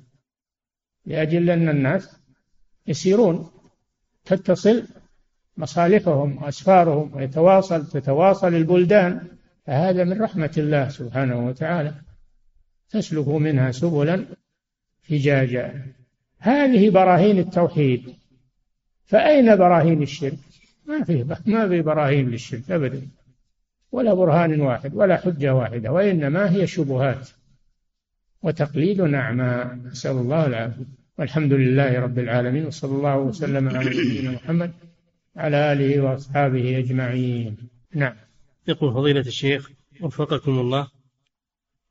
لأجل أن الناس يسيرون تتصل مصالحهم وأسفارهم ويتواصل تتواصل البلدان. فهذا من رحمة الله سبحانه وتعالى. تسلك منها سبلا فجاجا. هذه براهين التوحيد. فأين براهين الشرك؟ ما في ما في براهين للشرك أبدا ولا برهان واحد ولا حجة واحدة وإنما هي شبهات وتقليد أعمى نسأل الله العافية. والحمد لله رب العالمين وصلى الله وسلم على نبينا محمد على آله وأصحابه أجمعين. نعم. يقول فضيلة الشيخ وفقكم الله.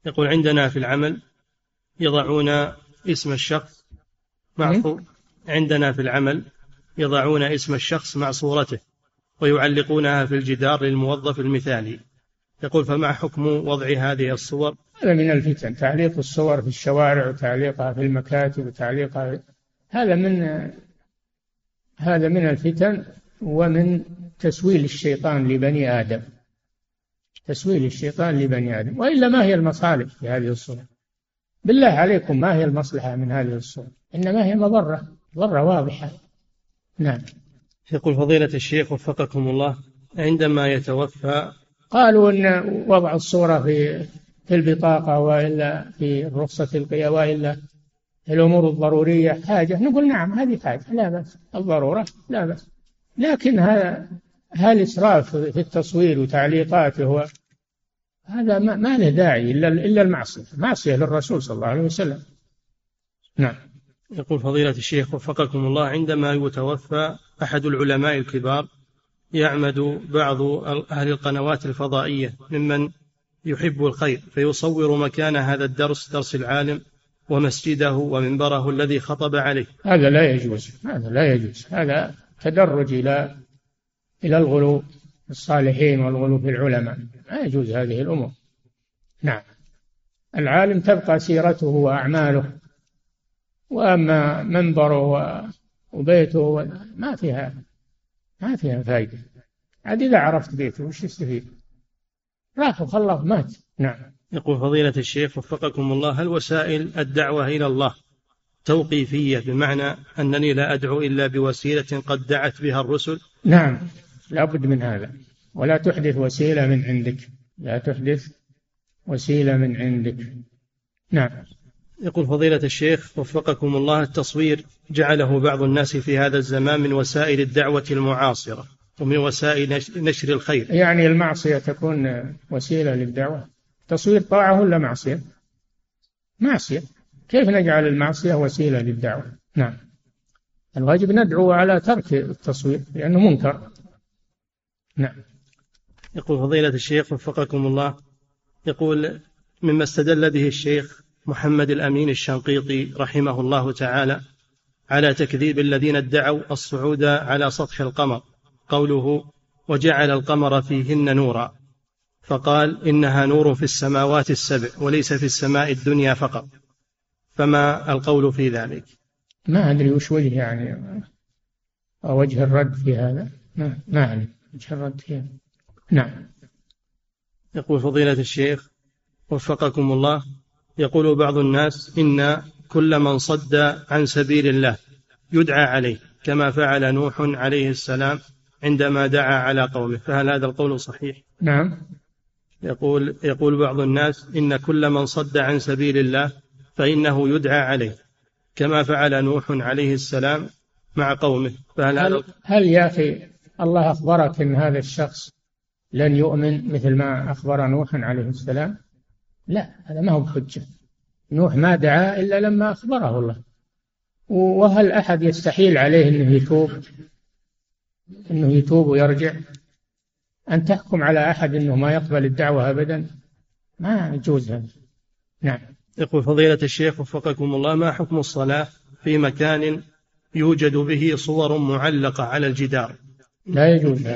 يقول عندنا في العمل يضعون اسم الشخص مع عندنا في العمل يضعون اسم الشخص مع صورته ويعلقونها في الجدار للموظف المثالي. يقول فما حكم وضع هذه الصور؟ هذا من الفتن. تعليق الصور في الشوارع وتعليقها في المكاتب وتعليقها هذا من هذا من الفتن ومن تسويل الشيطان لبني آدم. تسويل الشيطان لبني آدم. وإلا ما هي المصالح في هذه الصور بالله عليكم ما هي المصلحة من هذه الصور إنما هي مضرة. ضرة واضحة. نعم. يقول فضيلة الشيخ وفقكم الله عندما يتوفى قالوا إن وضع الصورة في في البطاقة وإلا في رخصه القيا وإلا في الأمور الضرورية حاجة. نقول نعم هذه حاجة لا بأس. الضرورة لا بأس. لكن هذا هل إسراف في التصوير وتعليقاته هو هذا ما, ما له داعي إلا إلا المعصية. معصية للرسول صلى الله عليه وسلم. نعم. يقول فضيلة الشيخ وفقكم الله عندما يتوفى أحد العلماء الكبار يعمد بعض أهل القنوات الفضائية ممن يحب الخير فيصور مكان هذا الدرس درس العالم ومسجده ومنبره الذي خطب عليه. هذا لا يجوز هذا لا يجوز هذا تدرج إلى إلى الغلو في الصالحين والغلو في العلماء. لا يجوز هذه الأمور. نعم. العالم تبقى سيرته وأعماله. وأما منبره وبيته ما فيها ما فيها فائدة عاد إذا عرفت بيته وش يستفيد؟ راح وخلص مات. نعم. يقول فضيلة الشيخ وفقكم الله هل وسائل الدعوة إلى الله توقيفية بمعنى أنني لا أدعو إلا بوسيلة قد دعت بها الرسل؟ نعم. لابد من هذا. ولا تحدث وسيلة من عندك. لا تحدث وسيلة من عندك. نعم. يقول فضيلة الشيخ وفقكم الله التصوير جعله بعض الناس في هذا الزمان من وسائل الدعوة المعاصرة ومن وسائل نشر الخير. يعني المعصية تكون وسيلة للدعوة. تصوير طاعة ولا معصية؟ معصية. كيف نجعل المعصية وسيلة للدعوة؟ نعم. الواجب ندعو على ترك التصوير لأنه منكر. نعم. يقول فضيلة الشيخ وفقكم الله يقول مما استدل به الشيخ محمد الأمين الشنقيطي رحمه الله تعالى على تكذيب الذين ادعوا الصعود على سطح القمر. قوله وجعل القمر فيهن نورا. فقال إنها نور في السماوات السبع وليس في السماء الدنيا فقط. فما القول في ذلك؟ ما أدري وش وجه يعني. وجه الرد في هذا؟ ما ما وجه الرد في هذا؟ نعم. يقول فضيلة الشيخ وفقكم الله يقول بعض الناس إن كل من صد عن سبيل الله يدعى عليه كما فعل نوح عليه السلام عندما دعا على قومه فهل هذا القول صحيح؟ نعم. يقول يقول بعض الناس إن كل من صد عن سبيل الله فإنه يدعى عليه كما فعل نوح عليه السلام مع قومه فهل هل, هل يا أخي الله أخبرك أن هذا الشخص لن يؤمن مثل ما أخبر نوح عليه السلام؟ لا هذا ما هو بحجة. نوح ما دعا إلا لما أخبره الله. وهل أحد يستحيل عليه أنه يتوب؟ أنه يتوب ويرجع؟ أن تحكم على أحد أنه ما يقبل الدعوة أبدا؟ ما يجوز هذا. نعم. يقول فضيلة الشيخ وفقكم الله ما حكم الصلاة في مكان يوجد به صور معلقة على الجدار؟ لا يجوز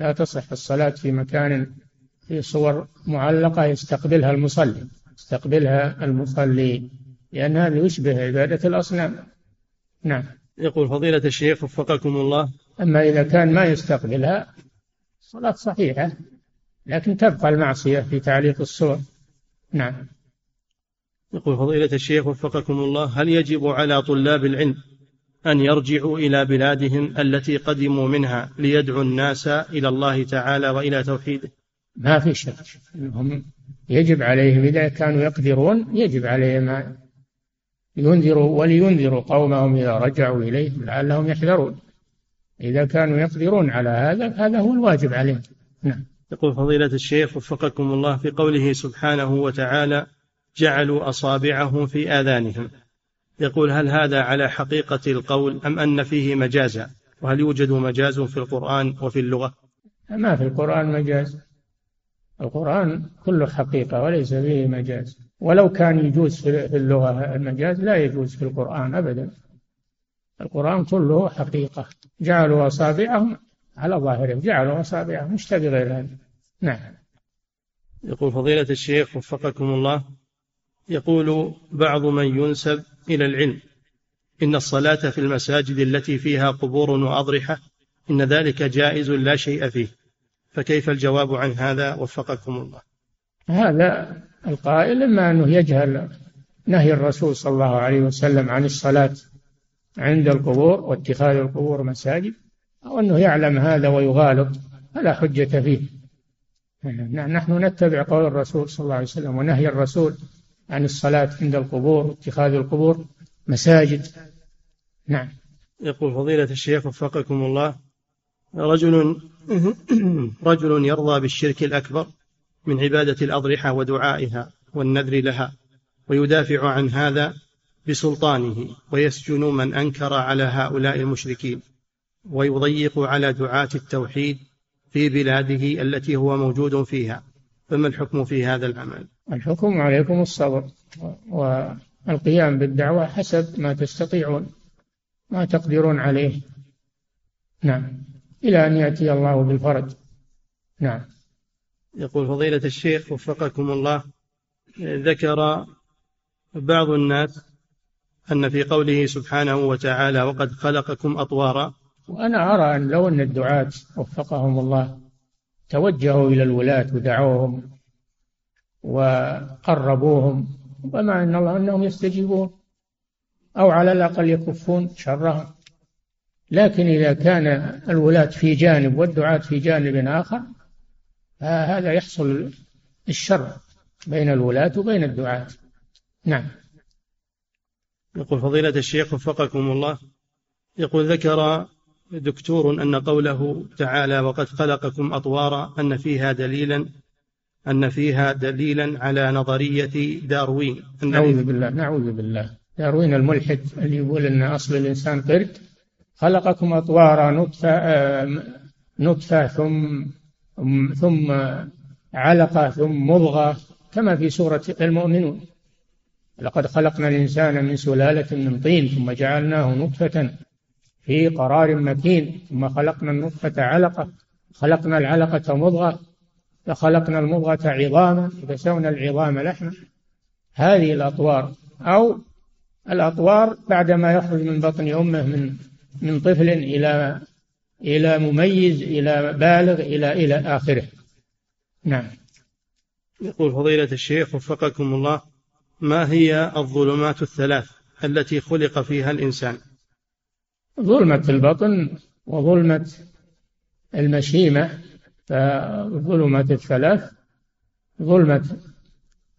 لا تصح الصلاة في مكان في صور معلقة يستقبلها المصلي يستقبلها المصلي لأن هذا يشبه عبادة الأصنام. نعم. يقول فضيلة الشيخ وفقكم الله. أما إذا كان ما يستقبلها الصلاة صحيحة لكن تبقى المعصية في تعليق الصور. نعم. يقول فضيلة الشيخ وفقكم الله هل يجب على طلاب العلم أن يرجعوا إلى بلادهم التي قدموا منها ليدعوا الناس إلى الله تعالى وإلى توحيده؟ ما في شك. أنهم يجب عليهم إذا كانوا يقدرون يجب عليهم ينذروا ولينذروا قومهم إذا رجعوا إليهم لعلهم يحذرون. إذا كانوا يقدرون على هذا هذا هو الواجب عليهم. نعم. يقول فضيلة الشيخ وفقكم الله في قوله سبحانه وتعالى جعلوا أصابعهم في آذانهم يقول هل هذا على حقيقة القول أم أن فيه مجازا؟ وهل يوجد مجاز في القرآن وفي اللغة؟ ما في القرآن مجاز. القرآن كله حقيقة وليس فيه مجاز. ولو كان يجوز في اللغة المجاز لا يجوز في القرآن أبدا. القرآن كله حقيقة. جعلوا أصابعهم على ظاهرهم. جعلوا أصابعهم. مش غير هذا. نعم. يقول فضيلة الشيخ وفقكم الله يقول بعض من ينسب إلى العلم إن الصلاة في المساجد التي فيها قبور وأضرحة إن ذلك جائز لا شيء فيه. فكيف الجواب عن هذا؟ وفقكم الله. هذا القائل إما أنه يجهل نهي الرسول صلى الله عليه وسلم عن الصلاة عند القبور واتخاذ القبور مساجد أو أنه يعلم هذا ويغالط فلا حجة فيه. نحن نتبع قول الرسول صلى الله عليه وسلم ونهي الرسول عن الصلاة عند القبور واتخاذ القبور مساجد. نعم. يقول فضيلة الشيخ وفقكم الله. رجل رجل يرضى بالشرك الأكبر من عبادة الأضرحة ودعائها والنذر لها ويدافع عن هذا بسلطانه ويسجن من أنكر على هؤلاء المشركين ويضيق على دعاة التوحيد في بلاده التي هو موجود فيها. فما الحكم في هذا العمل؟ الحكم عليكم الصبر والقيام بالدعوة حسب ما تستطيعون ما تقدرون عليه. نعم. إلى أن يأتي الله بالفرج. نعم. يقول فضيلة الشيخ وفقكم الله ذكر بعض الناس أن في قوله سبحانه وتعالى وقد خلقكم أطوارا. وأنا أرى أن لو أن الدعاة وفقهم الله توجهوا إلى الولاة ودعوهم وقربوهم وما أن الله أنهم يستجيبون أو على الأقل يكفون شرهم. لكن إذا كان الولاة في جانب والدعاة في جانب آخر فهذا يحصل الشر بين الولاة وبين الدعاة. نعم. يقول فضيلة الشيخ وفقكم الله. يقول ذكر دكتور أن قوله تعالى وقد خلقكم أطوارا أن فيها دليلا أن فيها دليلا على نظرية داروين. نعوذ بالله نعوذ بالله. داروين الملحد اللي يقول أن أصل الإنسان قرد. خلقكم أطوارا نطفة نطفة ثم ثم علقة ثم مضغة كما في سورة المؤمنون. لقد خلقنا الإنسان من سلالة من طين ثم جعلناه نطفة في قرار مكين. ثم خلقنا النطفة علقة خلقنا العلقة مضغة فخلقنا المضغة عظاما فكسونا العظام لحما. هذه الأطوار أو الأطوار بعدما يخرج من بطن أمه من من طفل إلى إلى مميز إلى بالغ إلى إلى آخره. نعم. يقول فضيلة الشيخ وفقكم الله ما هي الظلمات الثلاث التي خلق فيها الإنسان؟ ظلمة البطن وظلمة المشيمة. فالظلمات الثلاث ظلمة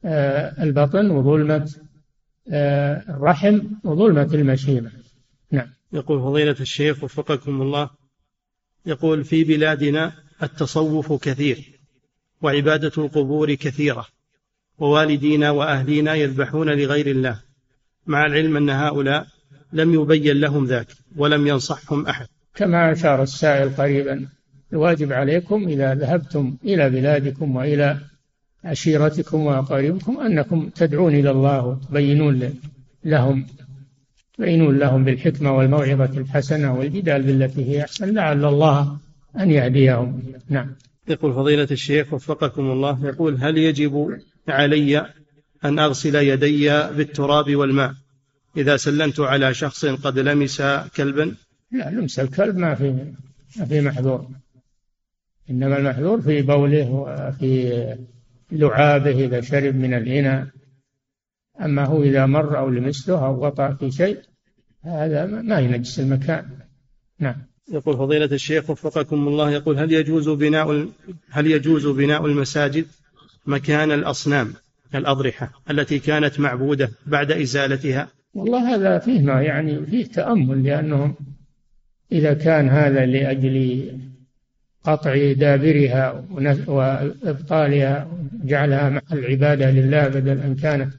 آه، البطن وظلمة آه، الرحم وظلمة المشيمة. يقول فضيلة الشيخ وفقكم الله يقول في بلادنا التصوف كثير وعبادة القبور كثيرة ووالدينا وأهلينا يذبحون لغير الله مع العلم أن هؤلاء لم يبين لهم ذاك ولم ينصحهم أحد. كما أشار السائل قريبا الواجب عليكم إذا ذهبتم إلى بلادكم وإلى عشيرتكم وأقاربكم أنكم تدعون إلى الله وتبينون لهم تبينون لهم بالحكمة والموعظة الحسنة والجدال بالتي هي أحسن لعل الله أن يهديهم. نعم. يقول فضيلة الشيخ وفقكم الله يقول هل يجب علي أن أغسل يدي بالتراب والماء إذا سلمت على شخص قد لمس كلبا؟ لا لمس الكلب ما في ما في محذور. إنما المحذور في بوله وفي لعابه إذا شرب من الإناء. أما هو إذا مر أو لمسه أو وطأ في شيء هذا ما ينجس المكان. نعم. يقول فضيلة الشيخ وفقكم الله يقول هل يجوز بناء هل يجوز بناء المساجد مكان الأصنام الأضرحة التي كانت معبودة بعد إزالتها؟ والله هذا فيه ما يعني فيه تأمل لأنهم إذا كان هذا لأجل قطع دابرها وإبطالها جعلها محل عبادة لله بدل أن كانت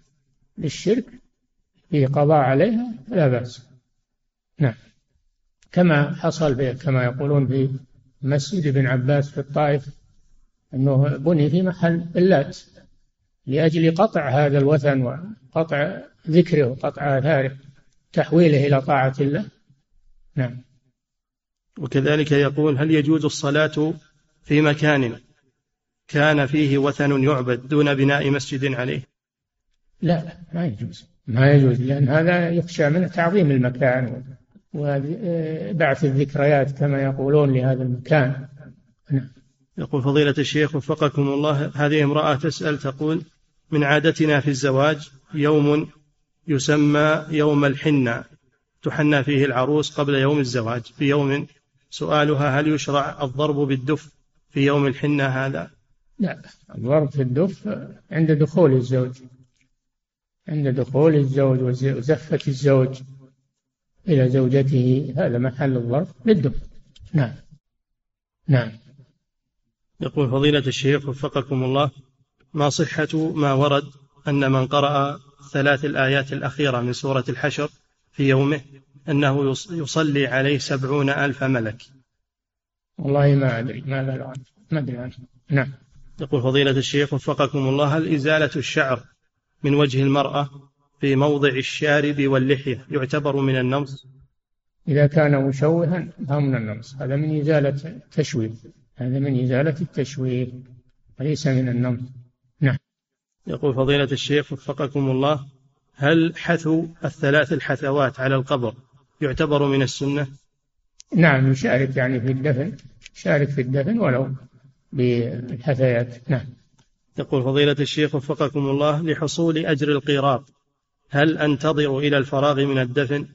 للشرك في قضاء عليها لا بأس. نعم. كما حصل كما يقولون في مسجد ابن عباس في الطائف أنه بني في محل اللات لأجل قطع هذا الوثن وقطع ذكره وقطع آثاره تحويله إلى طاعة الله. نعم. وكذلك يقول هل يجوز الصلاة في مكان كان فيه وثن يعبد دون بناء مسجد عليه؟ لا لا ما يجوز. ما يجوز لأن هذا يخشى من تعظيم المكان وبعث الذكريات كما يقولون لهذا المكان. نعم. يقول فضيلة الشيخ وفقكم الله هذه امرأة تسأل تقول من عادتنا في الزواج يوم يسمى يوم الحنة تحنى فيه العروس قبل يوم الزواج في يوم سؤالها هل يشرع الضرب بالدف في يوم الحنة هذا؟ لا الضرب في الدف عند دخول الزوج. عند دخول الزوج وزفة الزوج إلى زوجته هذا محل الضرب بالدف نعم. نعم. يقول فضيلة الشيخ وفقكم الله ما صحة ما ورد أن من قرأ ثلاث الآيات الأخيرة من سورة الحشر في يومه أنه يصلي عليه سبعون ألف ملك؟ والله ما أدري ما عنه ما أدري عنه. نعم. يقول فضيلة الشيخ وفقكم الله هل إزالة الشعر من وجه المرأة في موضع الشارب واللحية يعتبر من النمص. إذا كان مشوها فهو من النمص. هذا من إزالة التشويه. هذا من إزالة التشويه وليس من النمص. نعم. يقول فضيلة الشيخ وفقكم الله هل حثو الثلاث الحثوات على القبر يعتبر من السنة؟ نعم يشارك يعني في الدفن يشارك في الدفن ولو بالحثيات. نعم. يقول فضيلة الشيخ وفقكم الله لحصول أجر القيراط. هل أنتظر إلى الفراغ من الدفن؟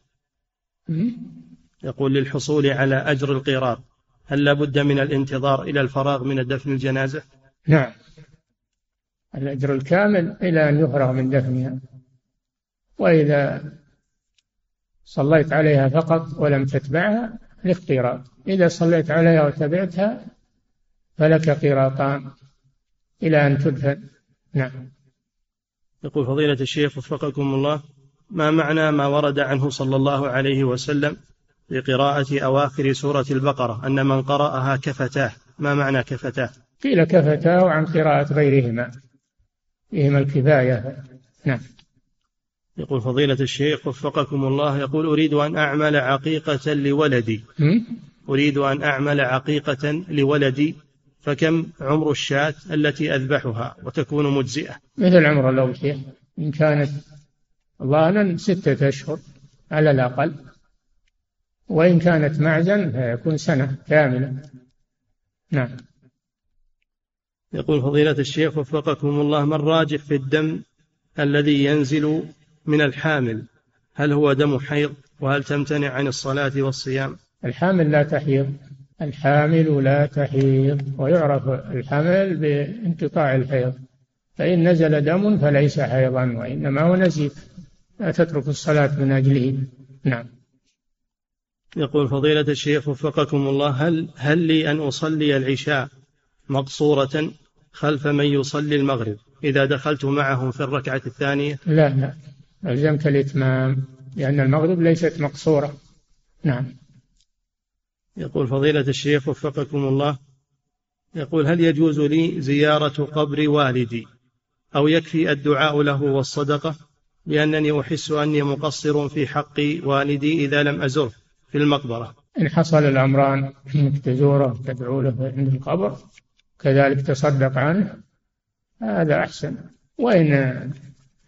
يقول للحصول على أجر القيراط. هل لابد من الانتظار إلى الفراغ من دفن الجنازة؟ نعم. الأجر الكامل إلى أن يفرغ من دفنها. وإذا صليت عليها فقط ولم تتبعها لك قيراط إذا صليت عليها وتبعتها فلك قيراطان. إلى أن تدفن نعم. يقول فضيلة الشيخ وفقكم الله ما معنى ما ورد عنه صلى الله عليه وسلم في قراءة أواخر سورة البقرة؟ أن من قرأها كفتاه. ما معنى كفتاه؟ قيل كفتاه عن قراءة غيرهما. فيهما الكفاية. نعم. يقول فضيلة الشيخ وفقكم الله يقول أريد أن أعمل عقيقة لولدي. أريد أن أعمل عقيقة لولدي. فكم عمر الشاة التي أذبحها وتكون مجزئة؟ مثل عمر الأوشية إن كانت ظانا ستة أشهر على الأقل. وإن كانت معزا فيكون سنة كاملة. نعم. يقول فضيلة الشيخ وفقكم الله ما الراجح في الدم الذي ينزل من الحامل؟ هل هو دم حيض؟ وهل تمتنع عن الصلاة والصيام؟ الحامل لا تحيض. الحامل لا تحيض ويعرف الحمل بانقطاع الحيض. فإن نزل دم فليس حيضا وإنما هو نزيف. لا تترك الصلاة من أجله. نعم. يقول فضيلة الشيخ وفقكم الله هل هل لي أن أصلي العشاء مقصورة خلف من يصلي المغرب؟ إذا دخلت معهم في الركعة الثانية؟ لا لا. ألزمك الإتمام لأن المغرب ليست مقصورة. نعم. يقول فضيلة الشيخ وفقكم الله يقول هل يجوز لي زيارة قبر والدي أو يكفي الدعاء له والصدقة؟ لأنني أحس أني مقصر في حق والدي إذا لم أزره في المقبرة. إن حصل الأمران أنك تزوره تدعو له عند القبر كذلك تصدق عنه هذا أحسن. وإن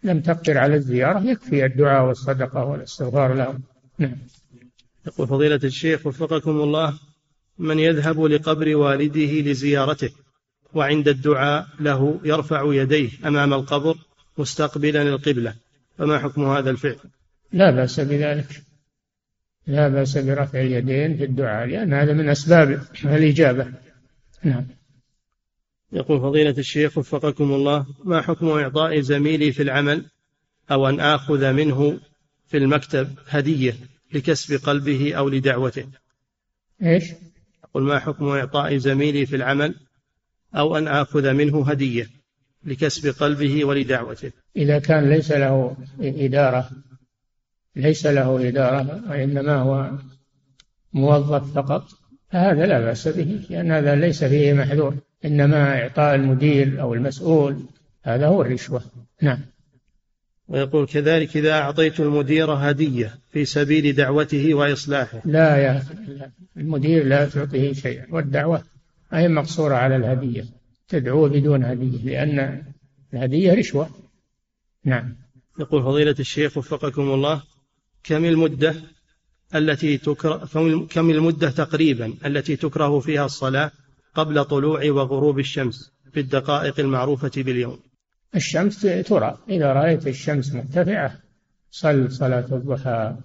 لم تقدر على الزيارة يكفي الدعاء والصدقة والاستغفار له. نعم. يقول فضيلة الشيخ وفقكم الله من يذهب لقبر والده لزيارته وعند الدعاء له يرفع يديه أمام القبر مستقبلا القبلة فما حكم هذا الفعل؟ لا بأس بذلك. لا بأس برفع اليدين في الدعاء لأن هذا من أسباب الإجابة. نعم. يقول فضيلة الشيخ وفقكم الله ما حكم إعطاء زميلي في العمل أو أن آخذ منه في المكتب هدية؟ لكسب قلبه أو لدعوته. إيش؟ يقول ما حكم إعطاء زميلي في العمل أو أن آخذ منه هدية لكسب قلبه ولدعوته. إذا كان ليس له إدارة ليس له إدارة وإنما هو موظف فقط فهذا لا بأس به لأن هذا ليس فيه محذور. إنما إعطاء المدير أو المسؤول هذا هو الرشوة. نعم. ويقول كذلك إذا أعطيت المدير هدية في سبيل دعوته وإصلاحه. لا يا المدير لا تعطيه شيئا. والدعوة أي مقصورة على الهدية. تدعوه بدون هدية لأن الهدية رشوة. نعم. يقول فضيلة الشيخ وفقكم الله كم المدة التي تكره كم المدة تقريبا التي تكره فيها الصلاة قبل طلوع وغروب الشمس في الدقائق المعروفة باليوم؟ الشمس ترى. إذا رأيت الشمس مرتفعة صل صلاة الضحى.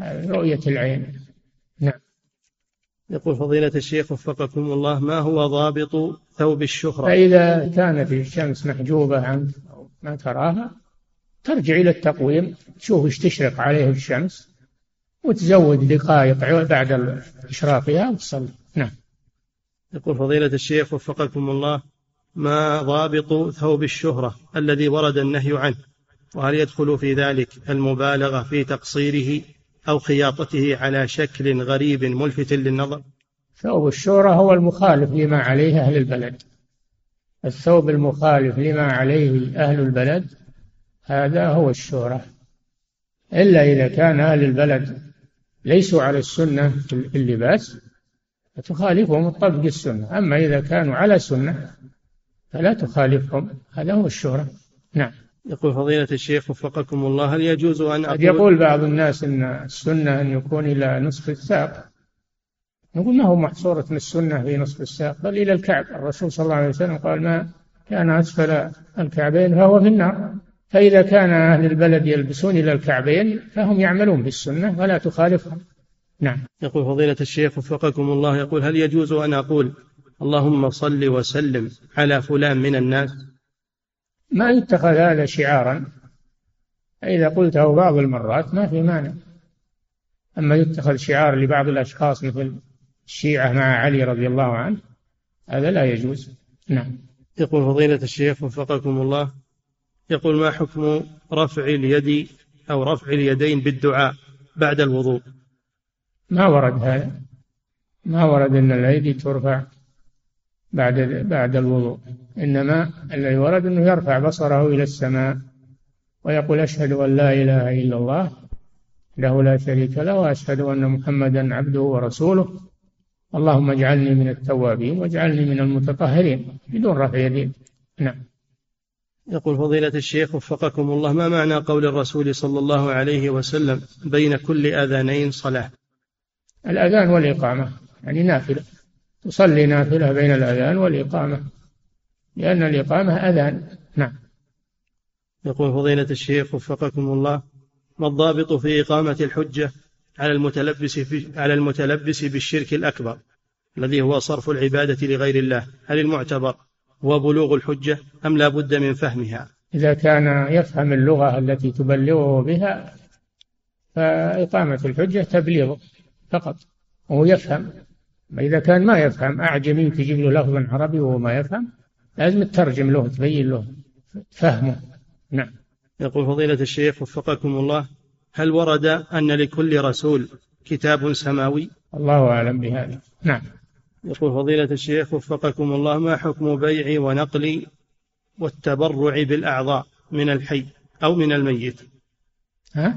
رؤية العين. نعم. يقول فضيلة الشيخ وفقكم الله ما هو ضابط ثوب الشهرة؟ فإذا كانت الشمس محجوبة عنك أو ما تراها ترجع إلى التقويم تشوف إيش تشرق عليه الشمس وتزود دقائق بعد إشراقها وتصلي نعم. يقول فضيلة الشيخ وفقكم الله ما ضابط ثوب الشهرة الذي ورد النهي عنه وهل يدخل في ذلك المبالغة في تقصيره أو خياطته على شكل غريب ملفت للنظر؟ ثوب الشهرة هو المخالف لما عليه أهل البلد. الثوب المخالف لما عليه أهل البلد هذا هو الشهرة. إلا إذا كان أهل البلد ليسوا على السنة في اللباس فتخالفهم الطبق السنة. أما إذا كانوا على سنة فلا تخالفهم. هذا هو الشهرة. نعم. يقول فضيلة الشيخ وفقكم الله هل يجوز أن أقول يقول بعض الناس أن السنة أن يكون إلى نصف الساق. نقول ما هو محصورة من السنة في نصف الساق؟ بل إلى الكعب. الرسول صلى الله عليه وسلم قال ما كان أسفل الكعبين فهو في النار. فإذا كان أهل البلد يلبسون إلى الكعبين فهم يعملون بالسنة ولا تخالفهم. نعم. يقول فضيلة الشيخ وفقكم الله يقول هل يجوز أن أقول اللهم صل وسلم على فلان من الناس. ما يتخذ هذا شعارا. إذا قلته بعض المرات ما في مانع. أما يتخذ شعار لبعض الأشخاص مثل الشيعة مع علي رضي الله عنه هذا لا يجوز. نعم. يقول فضيلة الشيخ وفقكم الله يقول ما حكم رفع اليد أو رفع اليدين بالدعاء بعد الوضوء؟ ما ورد هذا. ما ورد أن الأيدي ترفع. بعد بعد الوضوء. إنما الذي ورد أنه يرفع بصره إلى السماء ويقول أشهد أن لا إله إلا الله له لا شريك له وأشهد أن محمدا عبده ورسوله. اللهم اجعلني من التوابين واجعلني من المتطهرين بدون رفع يدين نعم. يقول فضيلة الشيخ وفقكم الله ما معنى قول الرسول صلى الله عليه وسلم بين كل أذانين صلاة؟ الأذان والإقامة يعني نافلة. تصلي نافلة بين الأذان والإقامة. لأن الإقامة أذان. نعم. يقول فضيلة الشيخ وفقكم الله ما الضابط في إقامة الحجة على المتلبس في على المتلبس بالشرك الأكبر الذي هو صرف العبادة لغير الله؟ هل المعتبر هو بلوغ الحجة أم لا بد من فهمها؟ إذا كان يفهم اللغة التي تبلغه بها فإقامة الحجة تبليغ فقط وهو يفهم. إذا كان ما يفهم أعجمي تجيب له لفظا عربي وهو ما يفهم لازم تترجم له تبين له فهمه. نعم. يقول فضيلة الشيخ وفقكم الله هل ورد أن لكل رسول كتاب سماوي؟ الله أعلم بهذا. نعم. يقول فضيلة الشيخ وفقكم الله ما حكم بيع ونقل والتبرع بالأعضاء من الحي أو من الميت؟ ها؟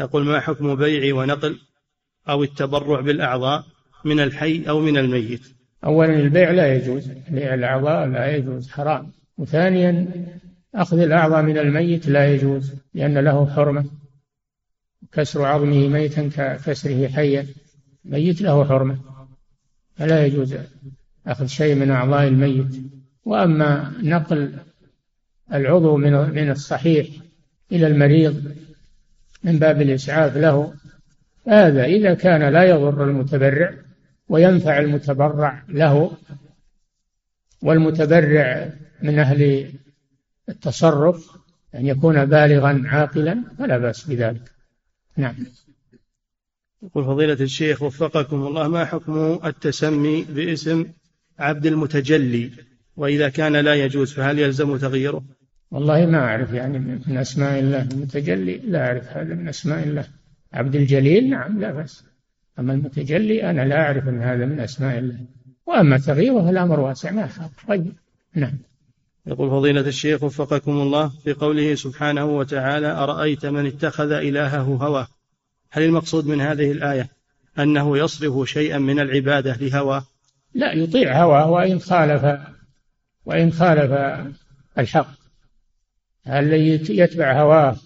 يقول ما حكم بيع ونقل أو التبرع بالأعضاء من الحي أو من الميت. أولا البيع لا يجوز بيع الأعضاء لا يجوز حرام. وثانيا أخذ الأعضاء من الميت لا يجوز لأن له حرمة. كسر عظمه ميتا ككسره حيا ميت له حرمة. فلا يجوز أخذ شيء من أعضاء الميت. وأما نقل العضو من من الصحيح إلى المريض من باب الإسعاف له هذا إذا كان لا يضر المتبرع وينفع المتبرع له والمتبرع من أهل التصرف أن يكون بالغا عاقلا فلا بأس بذلك. نعم. يقول فضيلة الشيخ وفقكم الله ما حكم التسمي باسم عبد المتجلي؟ وإذا كان لا يجوز فهل يلزم تغييره؟ والله ما أعرف يعني من أسماء الله المتجلي لا أعرف هذا من أسماء الله. عبد الجليل؟ نعم لا بأس. أما المتجلي أنا لا أعرف أن هذا من أسماء الله. وأما تغييره الأمر واسع ما طيب نعم. يقول فضيلة الشيخ وفقكم الله في قوله سبحانه وتعالى أرأيت من اتخذ إلهه هواه؟ هل المقصود من هذه الآية أنه يصرف شيئا من العبادة لهواه؟ لا يطيع هواه وإن خالف وإن خالف الحق. الذي يتبع هواه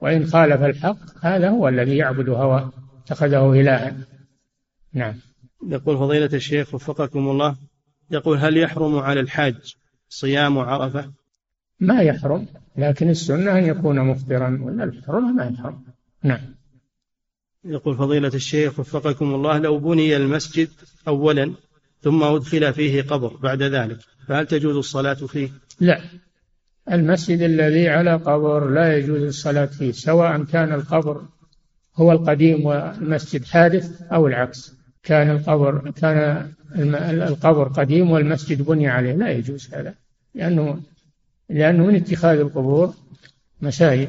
وإن خالف الحق هذا هو الذي يعبد هواه. اتخذه إلها. نعم. يقول فضيلة الشيخ وفقكم الله يقول هل يحرم على الحاج صيام عرفة؟ ما يحرم لكن السنة أن يكون مفطرا ولا الحرمة ما يحرم. نعم. يقول فضيلة الشيخ وفقكم الله لو بني المسجد أولا ثم أدخل فيه قبر بعد ذلك فهل تجوز الصلاة فيه؟ لا. المسجد الذي على قبر لا يجوز الصلاة فيه سواء كان القبر هو القديم والمسجد حادث أو العكس. كان القبر كان القبر قديم والمسجد بني عليه. لا يجوز هذا لأنه لأنه من اتخاذ القبور مساجد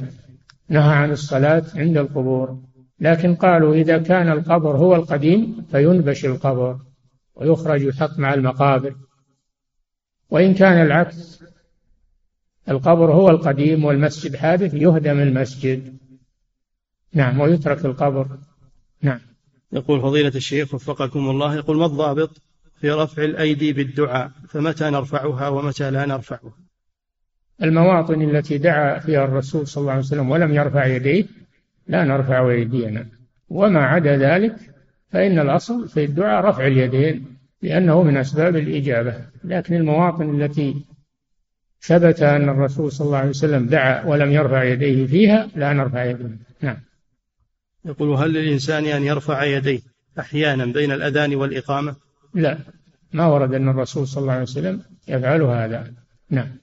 نهى عن الصلاة عند القبور. لكن قالوا إذا كان القبر هو القديم فينبش القبر ويخرج يحط مع المقابر. وإن كان العكس القبر هو القديم والمسجد حادث يهدم المسجد. نعم ويترك القبر. نعم. يقول فضيلة الشيخ وفقكم الله يقول ما الضابط في رفع الأيدي بالدعاء؟ فمتى نرفعها ومتى لا نرفعها؟ المواطن التي دعا فيها الرسول صلى الله عليه وسلم ولم يرفع يديه لا نرفع أيدينا وما عدا ذلك فإن الأصل في الدعاء رفع اليدين لأنه من أسباب الإجابة. لكن المواطن التي ثبت أن الرسول صلى الله عليه وسلم دعا ولم يرفع يديه فيها لا نرفع يديه نعم. يقول هل للإنسان أن يرفع يديه أحيانا بين الأذان والإقامة؟ لا. ما ورد أن الرسول صلى الله عليه وسلم يفعل هذا. نعم.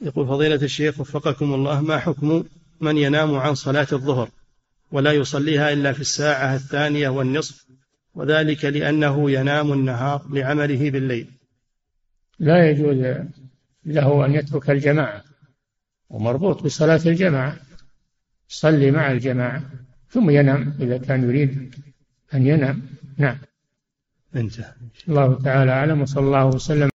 يقول فضيلة الشيخ وفقكم الله ما حكم من ينام عن صلاة الظهر ولا يصليها إلا في الساعة الثانية والنصف؟ وذلك لأنه ينام النهار لعمله بالليل. لا يجوز له أن يترك الجماعة ومربوط بصلاة الجماعة. يصلي مع الجماعة. ثم ينام إذا كان يريد أن ينام. نعم. انتهى. الله تعالى أعلم وصلى الله وسلم.